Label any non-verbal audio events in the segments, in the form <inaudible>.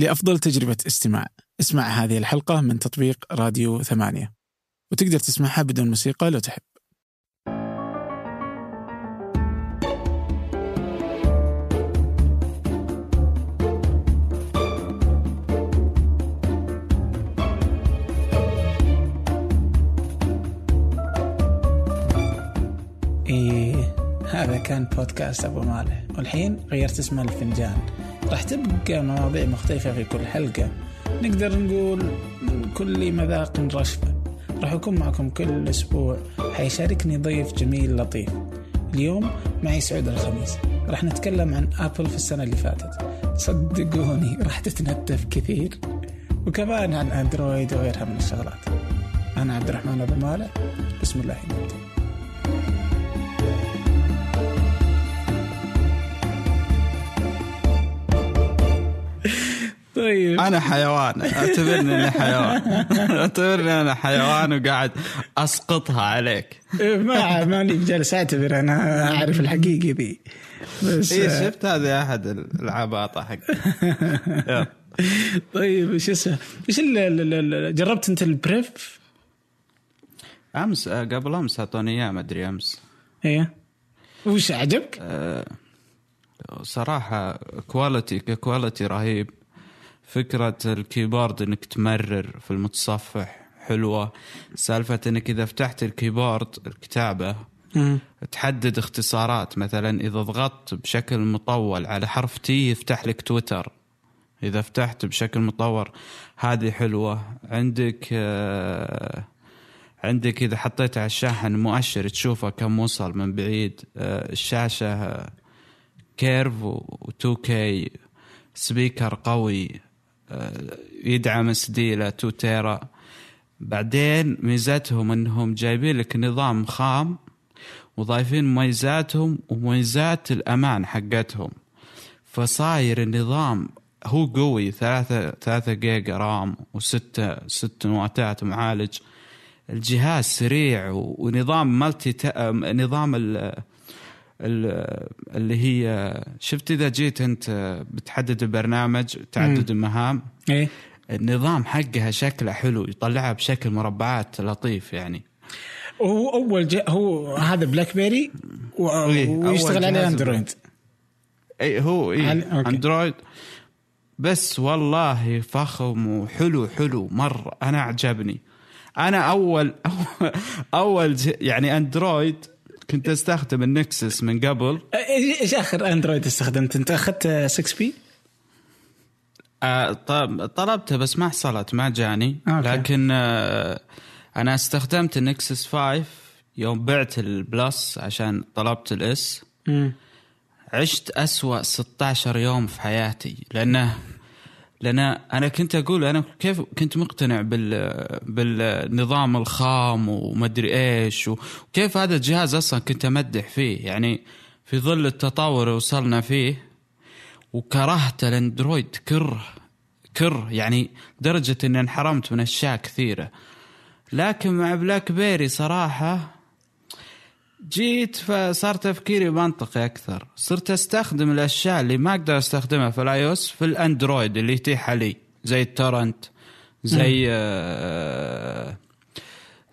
لأفضل تجربة استماع. اسمع هذه الحلقة من تطبيق راديو ثمانية. وتقدر تسمعها بدون موسيقى لو تحب. إيه هذا كان بودكاست أبو مالح. والحين غيرت اسمه الفنجان. راح تبقى مواضيع مختلفة في كل حلقة. نقدر نقول من كل مذاق رشفة. راح أكون معكم كل أسبوع. حيشاركني ضيف جميل لطيف. اليوم معي سعود الخميس. راح نتكلم عن أبل في السنة اللي فاتت. صدقوني راح تتنتف كثير. وكمان عن أندرويد وغيرها من الشغلات. أنا عبد الرحمن أبو مالح بسم الله. نبدأ طيب. أنا حيوان اعتبرني إني حيوان. <laughs> اعتبرني أنا حيوان وقاعد أسقطها عليك. ما ماني جالس أعتبر أنا أعرف الحقيقة ذي بس اي شفت هذا أحد العباطة حق <laughs> طيب إيش اسمه؟ إيش جربت أنت البريف؟ أمس قبل أمس أعطوني إياه ما أدري أمس. إيه. وش عجبك؟ أه صراحة quality ك quality رهيب. فكرة ال keyboard إنك تمرر في المتصفح حلوة. سالفة إنك إذا فتحت ال keyboard الكتابة تحدد اختصارات. مثلا إذا ضغطت بشكل مطول على حرف T يفتح لك تويتر. إذا فتحت بشكل مطول هذه حلوة. عندك آه عندك إذا حطيت على الشاحن مؤشر تشوفه كم وصل من بعيد. آه الشاشة curve و 2K speaker قوي. يدعم SD إلى 2 tera بعدين ميزتهم انهم جايبين لك نظام خام وضايفين مميزاتهم ومميزات الأمان حقتهم. فصاير النظام هو قوي ثلاثة ثلاثة giga RAM وستة ست نواتات معالج. الجهاز سريع ونظام multi نظام اللي هي شفت إذا جيت أنت بتحدد البرنامج تعدد المهام؟ إيه. النظام حقها شكله حلو يطلعها بشكل مربعات لطيف يعني. هو أول جاء هو هذا BlackBerry إيه، ويشتغل عليه Android اي هو اي Android بس والله فخم وحلو حلو مره أنا عجبني أنا أول <laughs> أول, أول يعني اندرويد كنت أستخدم ال Nexus من قبل. إيش آخر أندرويد استخدمت أنت؟ أخذت 6P؟ آه طلبته بس ما حصلت ما جاني. أوكي. لكن آه أنا استخدمت ال Nexus 5 يوم بعت ال Plus عشان طلبت ال S عشت أسوأ 16 يوم في حياتي لأنه لأن أنا كنت أقول أنا كيف كنت مقتنع بال بالنظام الخام ومدري إيش وكيف هذا الجهاز أصلا كنت أمدح فيه؟ يعني في ظل التطور اللي وصلنا فيه وكرهت الاندرويد كره كره يعني درجة اني انحرمت من أشياء كثيرة. لكن مع بلاك بيري صراحة جيت فصار تفكيري منطقي أكثر صرت أستخدم الأشياء اللي ما أقدر أستخدمها في الاي في الأندرويد اللي يتيح لي زي ال torrent زي آه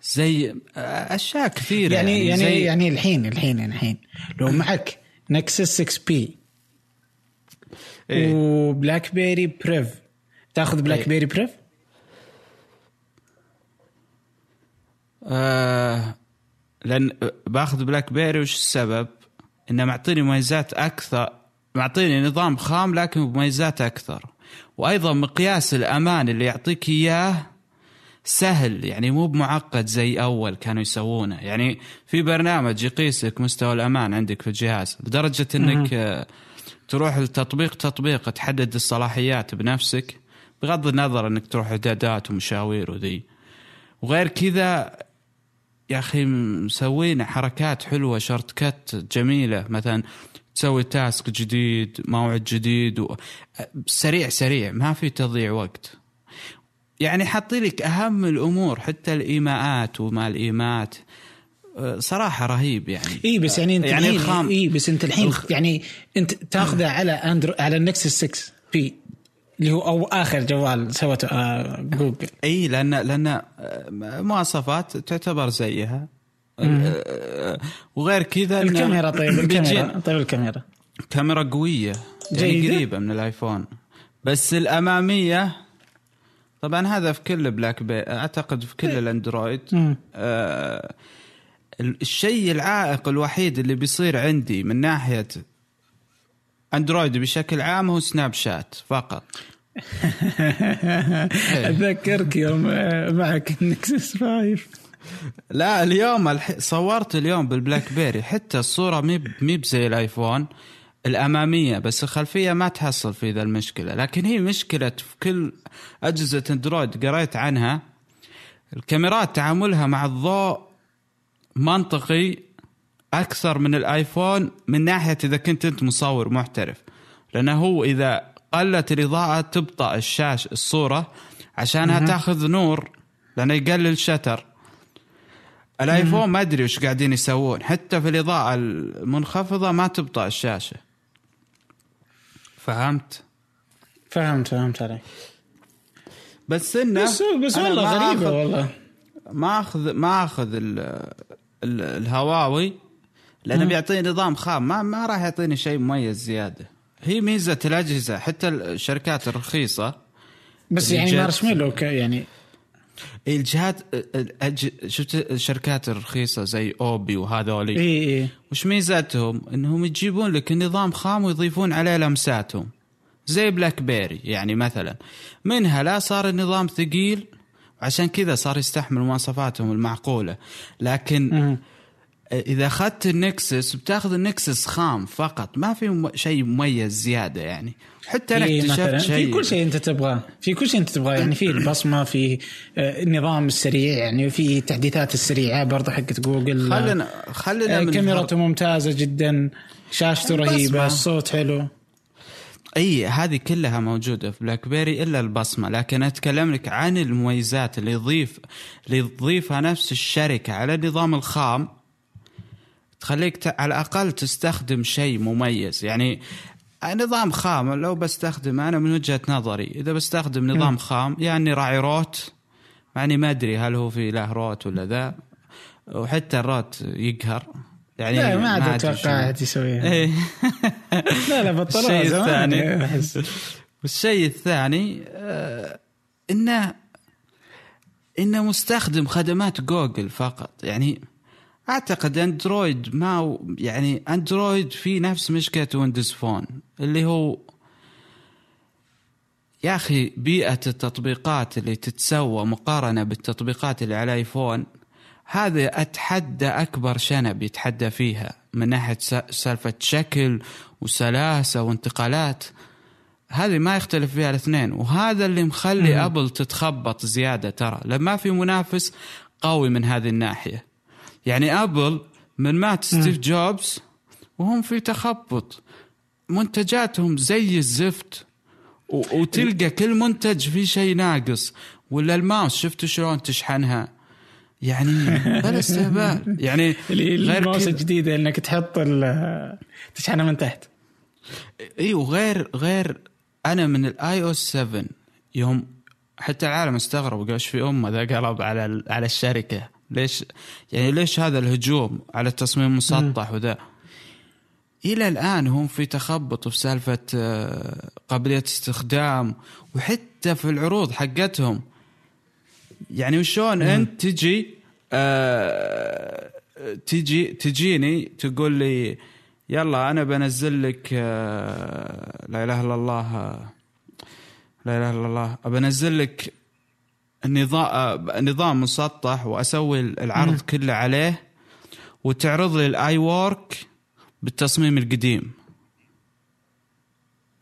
زي أشياء كثيرة يعني يعني يعني, يعني الحين الحين الحين لو معك Nexus 6P إيه؟ وبلاك بيري Priv تاخذ بلاك إيه؟ بيري Priv؟ آه لأن بأخذ بلاك بيري وش السبب؟ إنه معطيني مميزات أكثر معطيني نظام خام لكن بمميزات أكثر. وأيضا مقياس الأمان اللي يعطيك إياه سهل يعني مو بمعقد زي أول كانوا يسوونه. يعني في برنامج يقيسك مستوى الأمان عندك في الجهاز لدرجة إنك تروح لتطبيق تطبيق تحدد الصلاحيات بنفسك بغض النظر إنك تروح إعدادات ومشاوير وذي. وغير كذا يا أخي مسوين حركات حلوة شورت كات جميلة. مثلا تسوي task جديد موعد جديد و... سريع سريع ما في تضييع وقت. يعني حاطين لك أهم الأمور حتى الإيماءات وما الايمات صراحة رهيب يعني. إي بس يعني أنت يعني الخام. إي بس أنت الحين يعني أنت تاخذه على اندرو على ال Nexus 6P اللي هو أو آخر جوال سوته آه جوجل. إي لأن لأن آه، مواصفات تعتبر زيها. آه، وغير كذا الكاميرا طيب الكاميرا طيب الكاميرا. كاميرا قوية يعني جيدة؟ قريبة من الآيفون. بس الأمامية طبعا هذا في كل بلاك بي أعتقد في كل الأندرويد. مم. آه الشيء العائق الوحيد اللي بيصير عندي من ناحية أندرويد بشكل عام هو سناب شات فقط. <laughs> اتذكرك يوم آه، معك ال Nexus 5 لا اليوم الح... صورت اليوم بالبلاك بيري حتى الصورة مي مي بزي الآيفون الأمامية بس الخلفية ما تحصل في ذا المشكلة. لكن هي مشكلة في كل أجهزة أندرويد قريت عنها. الكاميرات تعاملها مع الضوء منطقي أكثر من الآيفون من ناحية إذا كنت أنت مصور محترف. لأنه هو إذا قلت الإضاءة تبطأ الشاش الصورة عشانها تاخذ نور لأنه يقلل شتر الآيفون ما أدري وش قاعدين يسوون. حتى في الإضاءة المنخفضة ما تبطأ الشاشة. فهمت؟ فهمت فهمت عليك. بس إنه بس بس والله غريبة والله. ما اخذ ما أخذ ال ال الهواوي لأنه بيعطيني نظام خام. ما ما راح يعطيني شيء مميز زيادة. هي ميزة الأجهزة حتى الشركات الرخيصة. بس يعني مارشميلو يعني. الجهات الأج... شفت الشركات الرخيصة زي Oppo وهذولي؟ اي اي وش ميزتهم؟ إنهم يجيبون لك النظام خام ويضيفون عليه لمساتهم. زي بلاك بيري يعني مثلا. منها لا صار النظام ثقيل عشان كذا صار يستحمل مواصفاتهم المعقولة. لكن مم. إذا أخذت ال Nexus بتاخذ ال Nexus خام فقط ما في شيء مميز زيادة يعني. حتى أنا إيه اكتشفت مثلا في شيء. كل شيء أنت تبغاه في كل شيء أنت تبغاه يعني في البصمة في آه، النظام السريع يعني في التحديثات السريعة برضه حقت جوجل خلنا خلنا آه، من كاميرته ممتازة جدا شاشته. رهيبة الصوت حلو. إي هذه كلها موجودة في بلاك بيري إلا البصمة لكن أتكلم لك عن المميزات اللي يضيف اللي تضيفها نفس الشركة على النظام الخام. تخليك ت... على الأقل تستخدم شيء مميز. يعني نظام خام لو بستخدم أنا من وجهة نظري إذا بستخدم نظام خام يعني راعي root. يعني ما أدري هل هو في له root ولا ذا وحتى ال root يقهر. يعني لا ما عاد. أتوقع يسويها. <laughs> إيه. لا لا بطلوها الشيء الثاني. والشيء الثاني آه انه إنه مستخدم خدمات جوجل فقط. يعني أعتقد أندرويد ما يعني أندرويد في نفس مشكلة Windows Phone اللي هو يا أخي بيئة التطبيقات اللي تتسوى مقارنة بالتطبيقات اللي على ايفون هذا أتحدى أكبر شنب يتحدى فيها من ناحية سالفة شكل وسلاسة وانتقالات هذه ما يختلف فيها الاثنين وهذا اللي مخلي مم. أبل تتخبط زيادة ترى لما ما في منافس قوي من هذه الناحية يعني ابل من مات ستيف جوبز وهم في تخبط. منتجاتهم زي الزفت. وتلقى كل منتج فيه شيء ناقص. ولا الماوس شفتوا شلون تشحنها؟ يعني <laughs> بلا استهبال. يعني غير الماوس الجديدة إنك تحط تشحنها من تحت. إي وغير غير أنا من الاي أو 7 يوم حتى العالم استغرب قال إيش في أمه؟ ذا قلب على على الشركة. ليش؟ يعني ليش هذا الهجوم على التصميم المسطح وذا؟ إلى الآن هم في تخبط وفي سالفة آه، قابلية استخدام وحتى في العروض حقتهم. يعني وشون أنت تجي آه تجي تجيني تقول لي يلا أنا بنزل لك آه لا إله إلا الله لا إله إلا الله بنزل لك نظام مسطح وأسوي العرض كله عليه وتعرض لي ال iWork بالتصميم القديم.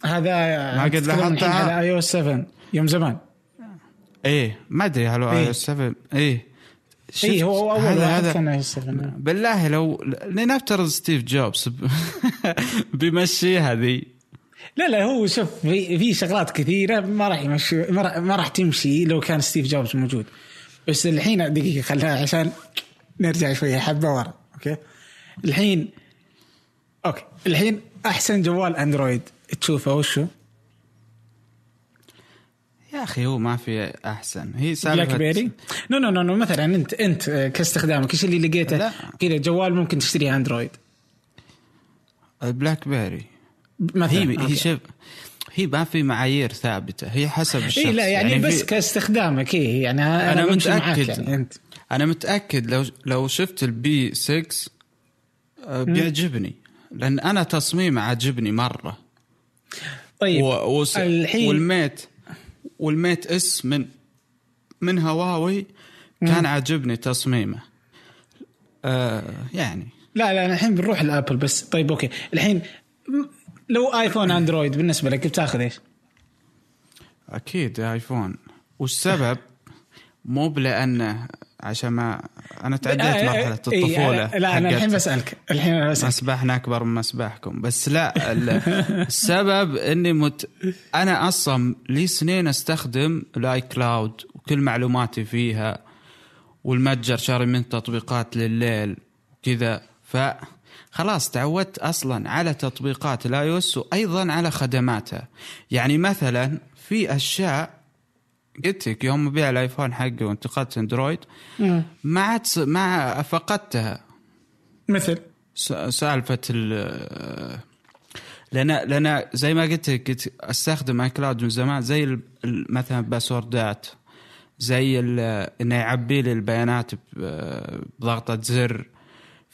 هذا ما قد لاحظتها؟ على اي أو 7 يوم زمان. إيه ما أدري هل إيه. اي 7 إيه؟ اي هو أول هذا هذا كان اي أو 7 بالله لو لنفترض ستيف جوبز <laughs> بيمشيها ذي. لا لا هو شوف في في شغلات كثيرة ما راح يمشي ما راح, تمشي لو كان ستيف جوبز موجود. بس الحين دقيقة خلها عشان نرجع شوية حبة ورا أوكي؟ الحين أوكي الحين أحسن جوال أندرويد تشوفه وشو؟ أخي هو ما في أحسن. هي Black سالفه Berry no no no مثلا أنت أنت آه، كاستخدامك إيش اللي لقيته. كذا جوال ممكن تشتريه أندرويد. ال Black Berry مثلا هي أوكي. هي شوف هي ما في معايير ثابتة هي حسب الشخص. اي لا يعني, بس في- كاستخدامك إي يعني أنا, أنا متأكد. يعني. أنا متأكد لو لو شفت ال P 6 آه، بيعجبني. لأن أنا تصميمه عجبني مرة. طيب و... وس... الحين- وال Mate وال Mate S من من هواوي كان عاجبني تصميمه. آه يعني. لا لا الحين بنروح الآبل بس. طيب أوكي. الحين لو آيفون أندرويد بالنسبة لك بتاخذ إيش؟ أكيد آيفون. والسبب مو بلانه عشان ما أنا تعديت آه، آه، مرحله إيه، الطفولة لا أنا الحين بسألك. الحين بسألك. مسبحنا أكبر من مسبحكم. بس لا ال- <laughs> السبب إني مت... أنا أصلا لي سنين أستخدم ال iCloud وكل معلوماتي فيها والمتجر شاري من تطبيقات لليل كذا ف خلاص تعودت أصلا على تطبيقات ال iOS وأيضا على خدماتها. يعني مثلا في أشياء قلت لك يوم ابيع الآيفون حقي وانتقلت اندرويد. ما عاد ما فقدتها مثل؟ سالفة ال لأن لأن زي ما قلت لك قلت أستخدم iCloud من زمان زي مثلا باسوردات زي إنه يعبي لي البيانات بضغطة زر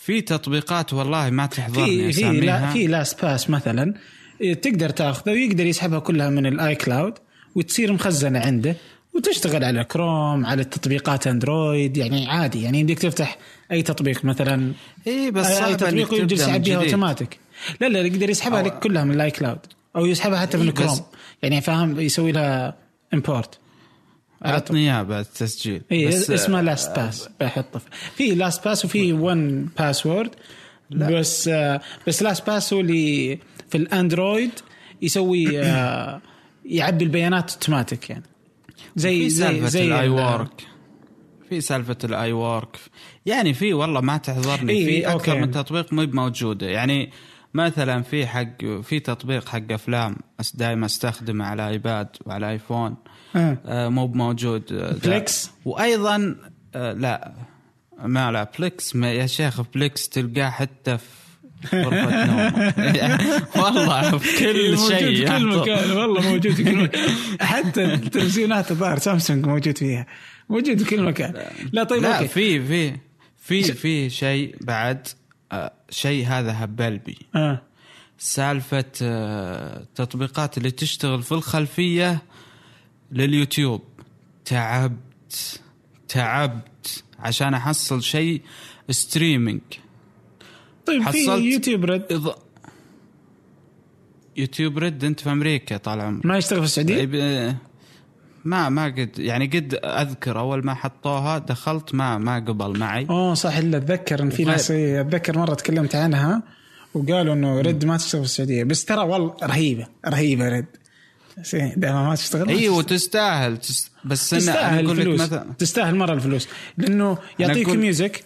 في تطبيقات والله ما تحضرني في في لا في Last Pass مثلا. إيه، تقدر تاخذه ويقدر يسحبها كلها من ال iCloud وتصير مخزنة عنده وتشتغل على كروم على تطبيقات اندرويد يعني عادي. يعني يمديك تفتح أي تطبيق مثلا. اي بس اي تطبيق من يسحب بها اوتوماتيك لا لا يقدر يسحبها لك كلها من ال iCloud أو يسحبها حتى من إيه، كروم يعني فاهم؟ يسوي لها import عطني اياه بعد التسجيل. اي اسمه LastPass بحطه في. LastPass وفي One Password بس آه، بس LastPass هو اللي في الأندرويد يسوي آه، يعبي البيانات اوتوماتيك يعني. زي في زي زي ال i ال- Work في سالفة ال iWork يعني في والله ما تحضرني. إي، في أكثر أوكي. من تطبيق مو موجوده يعني مثلا في حق في تطبيق حق أفلام دائما أستخدمه على ايباد وعلى ايفون مو موجود. آه، ده. Plex؟ وأيضا آه لا. ما لا Plex ما يا شيخ Plex تلقاه حتى في غرفة <laughs> نوم والله في كل موجود شيء في كل. مكان والله موجود في كل مكان. <laughs> حتى التلفزيونات الظاهر سامسونج موجود فيها. موجود في كل مكان. لا. طيب لا في في في في شيء بعد آه، شيء هذا هبل بي آه. سالفة آه، التطبيقات اللي تشتغل في الخلفية لليوتيوب. تعبت تعبت عشان أحصل شيء streaming طيب في حصلت- YouTube Red إض... YouTube Red أنت في أمريكا طال عمرك. ما يشتغل في السعودية؟ طيب آه، ما ما قد يعني قد أذكر أول ما حطوها دخلت ما ما قبل معي. أوه صح إلا أتذكر إن في ناس إيه، أتذكر مرة تكلمت عنها وقالوا إنه Red ما تشتغل في السعودية. بس ترى والله رهيبة رهيبة Red دائما ما تشتغل ما اي تشتغل. وتستاهل تس... بس أنا تستاهل لك الفلوس. مثلا تستاهل مرة الفلوس. لأنه يعطيك Google Music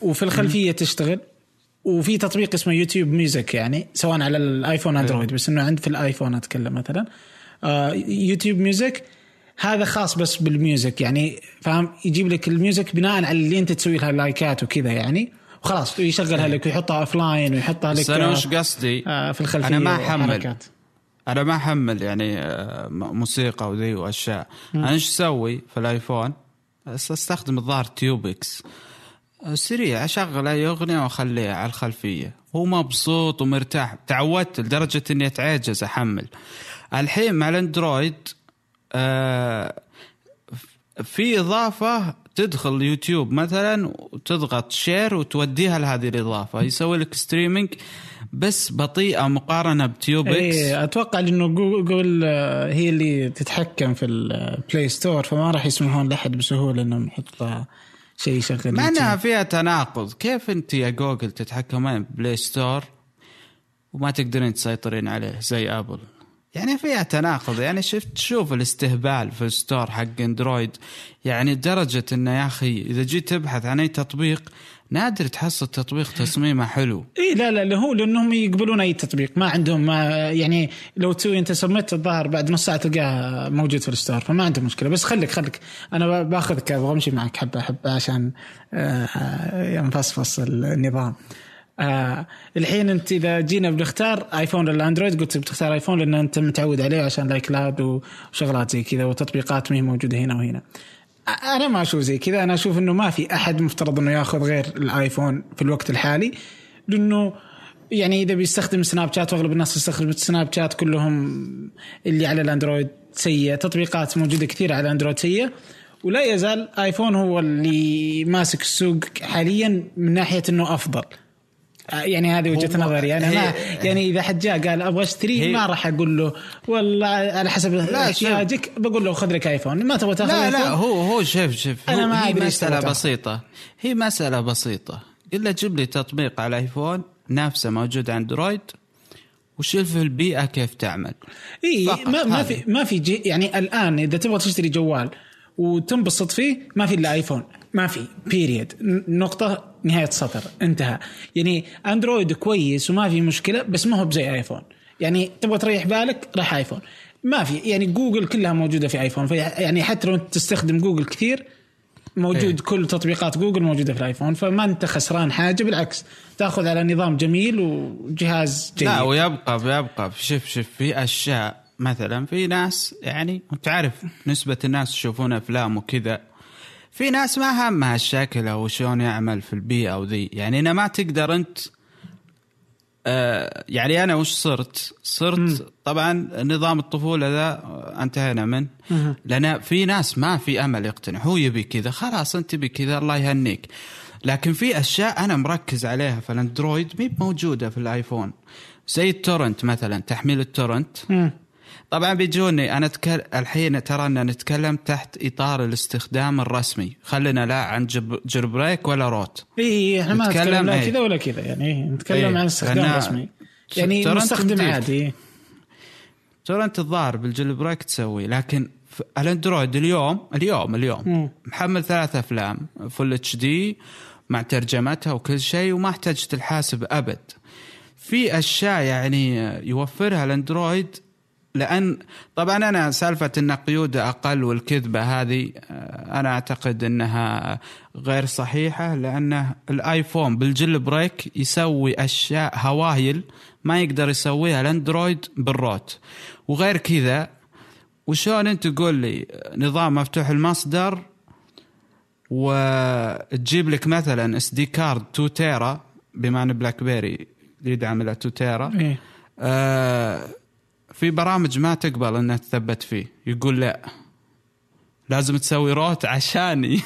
وفي الخلفية تشتغل وفي تطبيق اسمه YouTube Music يعني سواء على الآيفون أندرويد بس إنه عند في الآيفون أتكلم مثلا. آه YouTube Music هذا خاص بس بال music يعني فاهم؟ يجيب لك ال music بناء على اللي أنت تسوي لها لايكات وكذا يعني. وخلاص يشغلها لك ويحطها offline ويحطها لك بس أنا آه، وش قصدي؟ آه في الخلفية أنا ما أحمل. أنا ما أحمل يعني آه، موسيقى وذي وأشياء. أنا إيش أسوي في الآيفون؟ أستخدم الظاهر Tubex سريع أشغل أي أغنية وأخليها على الخلفية. هو مبسوط ومرتاح. تعودت لدرجة إني أتعجز أحمل. الحين مع الأندرويد آه في إضافة تدخل يوتيوب مثلا وتضغط share وتوديها لهذه الإضافة. يسوي لك streaming بس بطيئة مقارنة ب Tubex. إيه أتوقع انه جوجل آه، هي اللي تتحكم في ال Play Store فما راح يسمحون لأحد بسهولة إنهم يحط شيء يشغل مع إنها. فيها تناقض. كيف أنت يا جوجل تتحكمين Play Store وما تقدرين تسيطرين عليه زي Apple يعني فيها تناقض. يعني شفت تشوف الاستهبال في ال store حق Android يعني لدرجة إنه يا أخي إذا جيت تبحث عن أي تطبيق نادر تحصل تطبيق تصميمه حلو. إي لا لا هو لأنهم يقبلون أي تطبيق ما عندهم ما يعني لو تسوي أنت, سميت الظاهر بعد نص ساعة تلقاه موجود في ال store فما عندهم مشكلة. بس خليك خليك. أنا باخذك أبغى امشي معك حبه حبه عشان آه ينفصفص النظام. آه الحين أنت إذا جينا بنختار iPhone ولا Android قلت بتختار iPhone لأن أنت متعود عليه عشان الـ iCloud وشغلات زي كذا وتطبيقات ما هي موجودة هنا وهنا. أنا ما أشوف زي كذا. أنا أشوف إنه ما في أحد مفترض إنه ياخذ غير ال iPhone في الوقت الحالي لأنه يعني إذا بيستخدم Snapchat وأغلب الناس يستخدم Snapchat كلهم اللي على ال Android سيئه تطبيقات موجودة كثير على ال Android سيئة ولا يزال iPhone هو اللي ماسك السوق حاليا من ناحية إنه أفضل. يعني هذه وجهة نظري. أنا ما يعني إذا حد جاء قال أبغى أشتري ما راح أقول له والله على حسب احتياجك بقول له خذ لك iPhone ما تبغى تاخذ لا لا هو هو شوف شوف أنا ما هي مسألة بسيطة. هي مسألة بسيطة. الا جيب لي تطبيق على iPhone نفسه موجود Android وشوف البيئة كيف تعمل. إي ما, ما في ما في يعني الآن إذا تبغى تشتري جوال وتنبسط فيه ما في إلا iPhone ما في period نقطة نهاية سطر انتهى. يعني Android كويس وما في مشكلة بس ما هو بزي iPhone يعني تبغى تريح بالك راح iPhone ما في. يعني جوجل كلها موجودة في iPhone يعني حتى لو تستخدم جوجل كثير موجود إيه؟ كل تطبيقات جوجل موجودة في ال iPhone فما أنت خسران حاجة بالعكس. تأخذ على نظام جميل وجهاز جيد. لا ويبقى يبقى شوف شوف في أشياء مثلا في ناس يعني أنت عارف نسبة الناس يشوفون أفلام وكذا في ناس ما همها الشكل أو شلون يعمل في البيئة وذي يعني أنا ما تقدر أنت آه يعني أنا وش صرت؟ صرت. طبعا نظام الطفولة ذا انتهينا منه لأن في ناس ما في أمل يقتنع. هو يبي كذا خلاص أنت تبي كذا الله يهنيك. لكن في أشياء أنا مركز عليها. في ال Android مي موجودة في ال iPhone. زي ال torrent مثلا تحميل ال torrent. م. طبعا بيجوني. أنا أتكلم الحين ترانا نتكلم تحت إطار الاستخدام الرسمي. خلينا لا عن jailbreak ولا root. إي إحنا ما نتكلم لا كذا ولا كذا يعني نتكلم إيه. عن استخدام رسمي. يعني مستخدم عادي. ترى أنت الظاهر بال jailbreak تسوي لكن ال Android اليوم اليوم اليوم. م. محمل ثلاث أفلام full HD مع ترجمتها وكل شيء وما احتجت الحاسب أبد. في أشياء يعني يوفرها ال Android لأن طبعا أنا سالفة إن قيوده أقل والكذبة هذه آه، أنا أعتقد إنها غير صحيحة لأن ال iPhone بال jailbreak يسوي أشياء هوايل ما يقدر يسويها ال Android بال root وغير كذا وشلون أنت تقول لي نظام مفتوح المصدر وتجيب لك مثلا SD card 2 tera بما إن BlackBerry يدعم إلى 2 tera إيه؟ آه في برامج ما تقبل إنها تثبت فيه. يقول لا. لازم تسوي root عشان <laughs>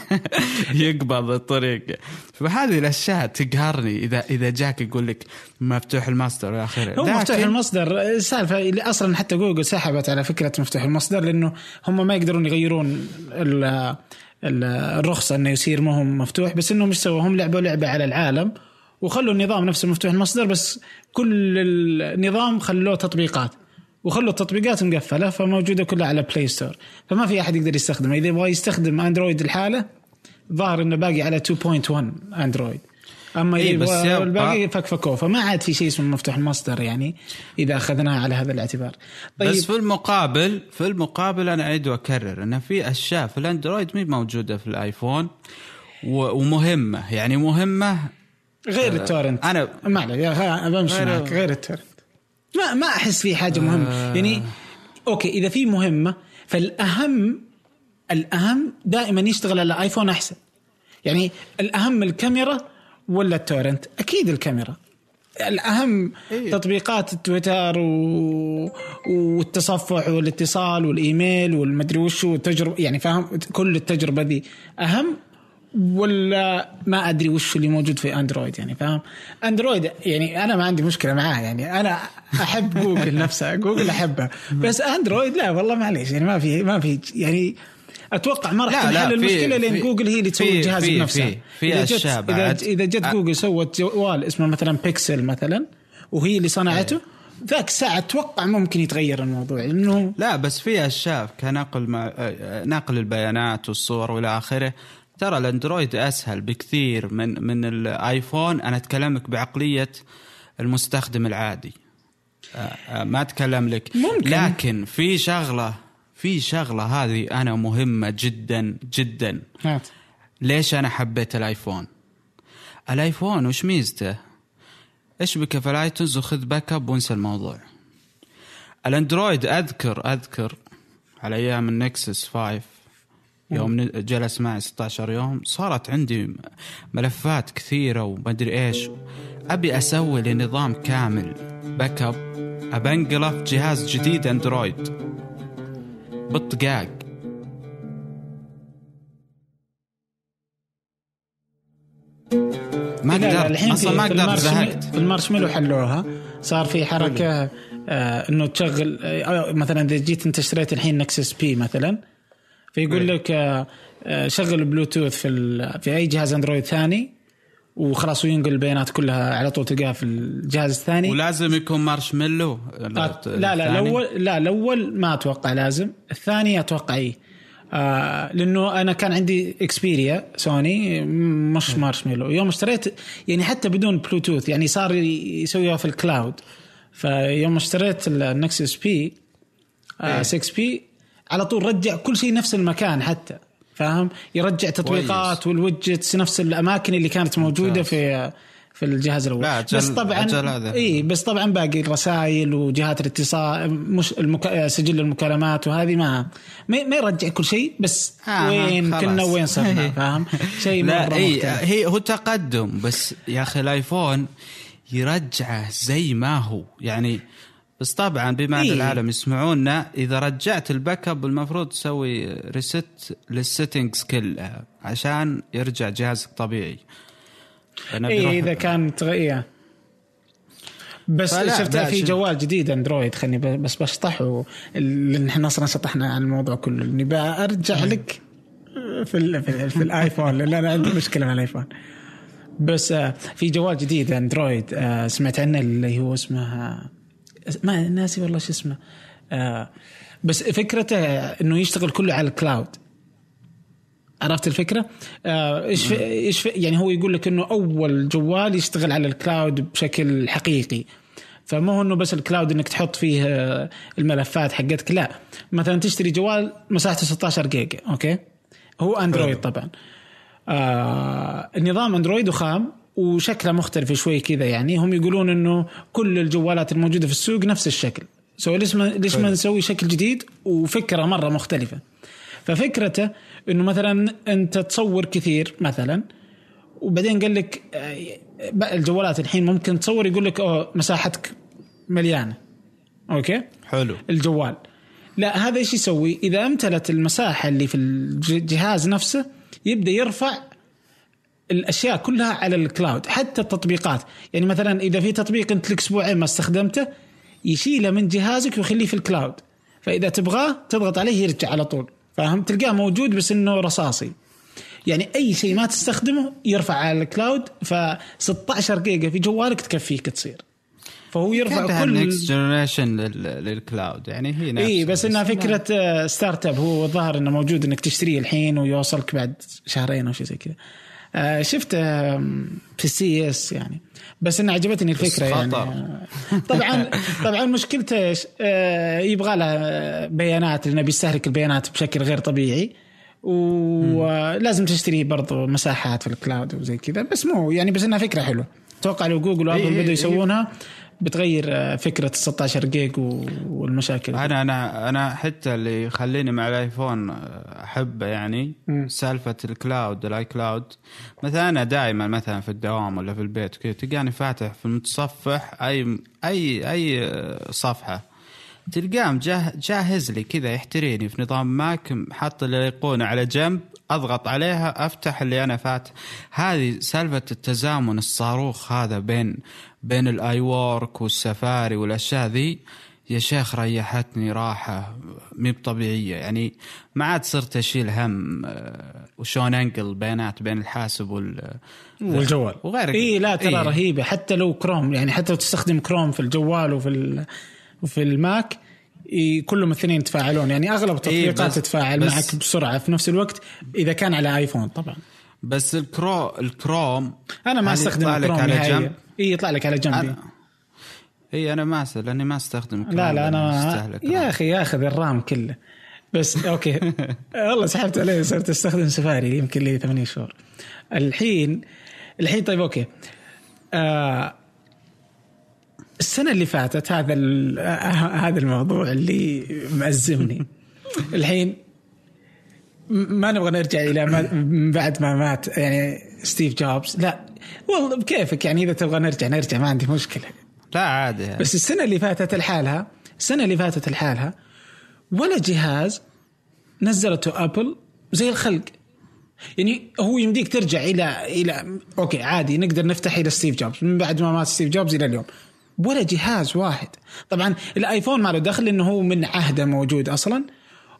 يقبض الطريق. فهذه الأشياء تقهرني. إذا إذا جاك يقول لك مفتوح المصدر والى آخره. هو مفتوح المصدر. السالفة أصلا حتى جوجل سحبت على فكرة مفتوح المصدر لأنه هم ما يقدرون يغيرون الرخصة إنه يصير ما هو مفتوح بس إنهم إيش سووا؟ هم لعبوا لعبة على العالم وخلوا النظام نفسه مفتوح المصدر بس كل النظام خلوه تطبيقات. وخلوا التطبيقات مقفله فموجودة كلها على Play Store فما في أحد يقدر يستخدمها. إذا يبغى يستخدم Android الحاله ظاهر إنه باقي على 2.1 Android أما إيه بس الباقي فكفكوه فما عاد في شيء اسمه مفتوح المصدر يعني إذا أخذناه على هذا الاعتبار. طيب. بس في المقابل في المقابل أنا اعيد واكرر ان في أشياء في ال Android مي موجودة في ال iPhone ومهمة. يعني مهمة غير آه ال torrent. أنا ما بمشي معك. غير ال torrent. ما ما أحس في حاجة مهمة. آه. يعني okay إذا في مهمة فالأهم الأهم دائما يشتغل على iPhone أحسن. يعني الأهم الكاميرا ولا ال torrent؟ أكيد الكاميرا. الأهم إيه؟ تطبيقات التويتر و... والتصفح والاتصال والإيميل والمدري وش والتجربة يعني فاهم؟ كل التجربة دي. أهم ولا ما أدري وش اللي موجود في Android يعني فاهم؟ Android يعني أنا ما عندي مشكلة معاه يعني أنا أحب جوجل نفسها جوجل احبها بس Android لا والله معليش يعني ما في ما في يعني أتوقع ما راح تنحل المشكلة لأن جوجل هي اللي تسوي الجهاز بنفسها في, في إذا جت إذا, جت جوجل سوت جوال اسمه مثلا بيكسل مثلا وهي اللي صنعته ذاك الساعة أتوقع ممكن يتغير الموضوع لأنه لا بس في أشياء كنقل مع... نقل البيانات والصور والى آخره. ترى الأندرويد أسهل بكثير من من الآيفون. أنا أتكلمك بعقلية المستخدم العادي. ما أتكلم لك. ممكن. لكن في شغلة في شغلة هذه أنا مهمة جدا جدا. هات. ليش أنا حبيت الآيفون؟ ال iPhone وش ميزته؟ اشبكه في ال iTunes؟ وخذ backup وانسى الموضوع. ال Android أذكر أذكر على أيام ال Nexus 5 يوم ن- جلس معي 16 يوم. صارت عندي ملفات كثيرة ومدري إيش. أبي أسوي لي نظام كامل. backup ابنقله في جهاز جديد Android بالطقاق ما قدرت. أصلا ما قدرت زهقت. في المارشميلو حلوها. صار في حركة آه إنه تشغل آه مثلا إذا جيت أنت اشتريت الحين Nexus P مثلا. فيقول إيه. لك آه آه شغل البلوتوث في في أي جهاز Android ثاني وخلاص وينقل البيانات كلها على طول تلقاها في الجهاز الثاني. ولازم يكون مارشميلو آه، لا لا؟ الأول لا الأول ما أتوقع لازم الثاني أتوقع اي آه لأنه أنا كان عندي Xperia Sony مش مارشميلو يوم اشتريت يعني حتى بدون بلوتوث يعني صار يسويها في ال cloud فيوم اشتريت ال Nexus P آه 6 P على طول رجع كل شيء نفس المكان حتى فاهم يرجع تطبيقات وال widgets نفس الأماكن اللي كانت موجودة. في في الجهاز الأول لا، أجل- بس طبعا. إي بس طبعا باقي الرسائل وجهات الاتصال مش المك... سجل المكالمات وهذه ما ما يرجع كل شيء بس آه، وين خلاص. كنا وين صرنا <laughs> فاهم شيء لا مرة إي. هي هو تقدم بس يا أخي الآيفون يرجعه زي ما هو يعني بس طبعا بما أن إيه. العالم يسمعونا إذا رجعت ال backup المفروض تسوي reset لل settings كلها عشان يرجع جهازك طبيعي. اي إذا كان تغير بس فلا، شفت في. جوال جديد Android خلني بس بشطح لأن إحنا أصلا شطحنا عن الموضوع كله. إني برجع لك في ال في, ال في الآيفون. لأن أنا عندي مشكلة مع الآيفون. بس آه، في جوال جديد Android آه، سمعت عنه اللي هو اسمه آه، ما ناسي والله شو اسمه. آه، بس فكرته إنه يشتغل كله على ال cloud عرفت الفكرة؟ آه، إيش في- إيش يعني هو يقول لك إنه أول جوال يشتغل على ال cloud بشكل حقيقي. فمو هو إنه بس ال cloud إنك تحط فيه آه، الملفات حقتك لا. مثلا تشتري جوال مساحته 16 جيجا أوكي؟ هو Android طبعا. آه النظام Android وخام. وشكله مختلف شوي كذا يعني. هم يقولون إنه كل الجوالات الموجودة في السوق نفس الشكل. so ليش ما ليش ما نسوي شكل جديد؟ وفكرة مرة مختلفة. ففكرته إنه مثلا أنت تصور كثير مثلا وبعدين قال لك آه، الجوالات الحين ممكن تصور يقول لك أوه مساحتك مليانة. أوكي؟ حلو. الجوال. لا هذا إيش يسوي؟ إذا أمتلت المساحة اللي في الجهاز نفسه يبدأ يرفع الأشياء كلها على ال cloud حتى التطبيقات. يعني مثلا إذا في تطبيق أنت لك أسبوعين ما استخدمته يشيله من جهازك ويخليه في ال cloud فإذا تبغاه تضغط عليه يرجع على طول. فاهم؟ تلقاه موجود بس إنه رصاصي. يعني أي شيء ما تستخدمه يرفع على ال cloud ف 16 جيجا في جوالك تكفيك تصير. فهو يرفع كل النكست جنريشن للكلاود يعني هي نفس اي بس إنها فكرة آه، startup هو الظاهر إنه موجود إنك تشتريه الحين ويوصلك بعد شهرين أو شيء زي كذا. آه، شفته آم، في ال CS يعني بس انه عجبتني الفكرة يعني. آه، <laughs> طبعا طبعا مشكلته إيش؟ آه، يبغى له بيانات لأنه بيستهلك البيانات بشكل غير طبيعي ولازم تشتري برضو مساحات في ال cloud وزي كذا بس مو يعني بس إنها فكرة حلوة أتوقع لو جوجل وأبل إيه، بدوا إيه. بتغير آه، فكرة ال 16 جيج والمشاكل أنا أنا أنا حتى اللي يخليني مع الآيفون احبه يعني. سالفة ال cloud ال iCloud. مثلا أنا دائما مثلا في الدوام ولا في البيت كذا تلقاني فاتح في المتصفح أي أي أي صفحة. تلقاه مجه- جاهز لي كذا يحتريني في نظام ماك حاط الايقونه على جنب أضغط عليها أفتح اللي أنا فاتح هذه سالفة التزامن الصاروخ هذا بين بين ال iWork والسفاري والأشياء ذي. يا شيخ ريحتني راحة مي طبيعيه يعني ما عاد صرت أشيل هم آه، وشون أنقل بيانات بين الحاسب وال والجوال. وغير اي لا ترى إيه. رهيبة. حتى لو كروم يعني حتى لو تستخدم كروم في الجوال وفي. وفي الماك كلهم الاثنين يتفاعلون يعني أغلب التطبيقات إيه، تتفاعل معك بسرعة في نفس الوقت إذا كان على ايفون طبعا. بس الكرو الكروم أنا ما استخدم يطلع لك الكروم على جنب؟ إي يطلع لك على جنبي أنا إي أنا ما أس- لأني ما أستخدم لا لا أنا يا. أخي ياخذ ال RAM كله. بس okay. <laughs> والله سحبت عليه صرت أستخدم سفاري يمكن لي 8 شهور. الحين الحين طيب okay. آه السنة اللي فاتت هذا هذا الموضوع اللي مأزمني. <laughs> الحين ما نبغى نرجع إلى ما من بعد ما مات يعني ستيف جوبز. لا والله بكيفك يعني إذا تبغى نرجع نرجع ما عندي مشكلة. لا عادي. يعني. بس السنة اللي فاتت لحالها السنة اللي فاتت لحالها ولا جهاز نزلته أبل زي الخلق. يعني هو يمديك ترجع إلى إلى okay عادي نقدر نفتح إلى ستيف جوبز. من بعد ما مات ستيف جوبز إلى اليوم. ولا جهاز واحد. طبعا الآيفون ما له دخل لأنه هو من عهده موجود أصلا.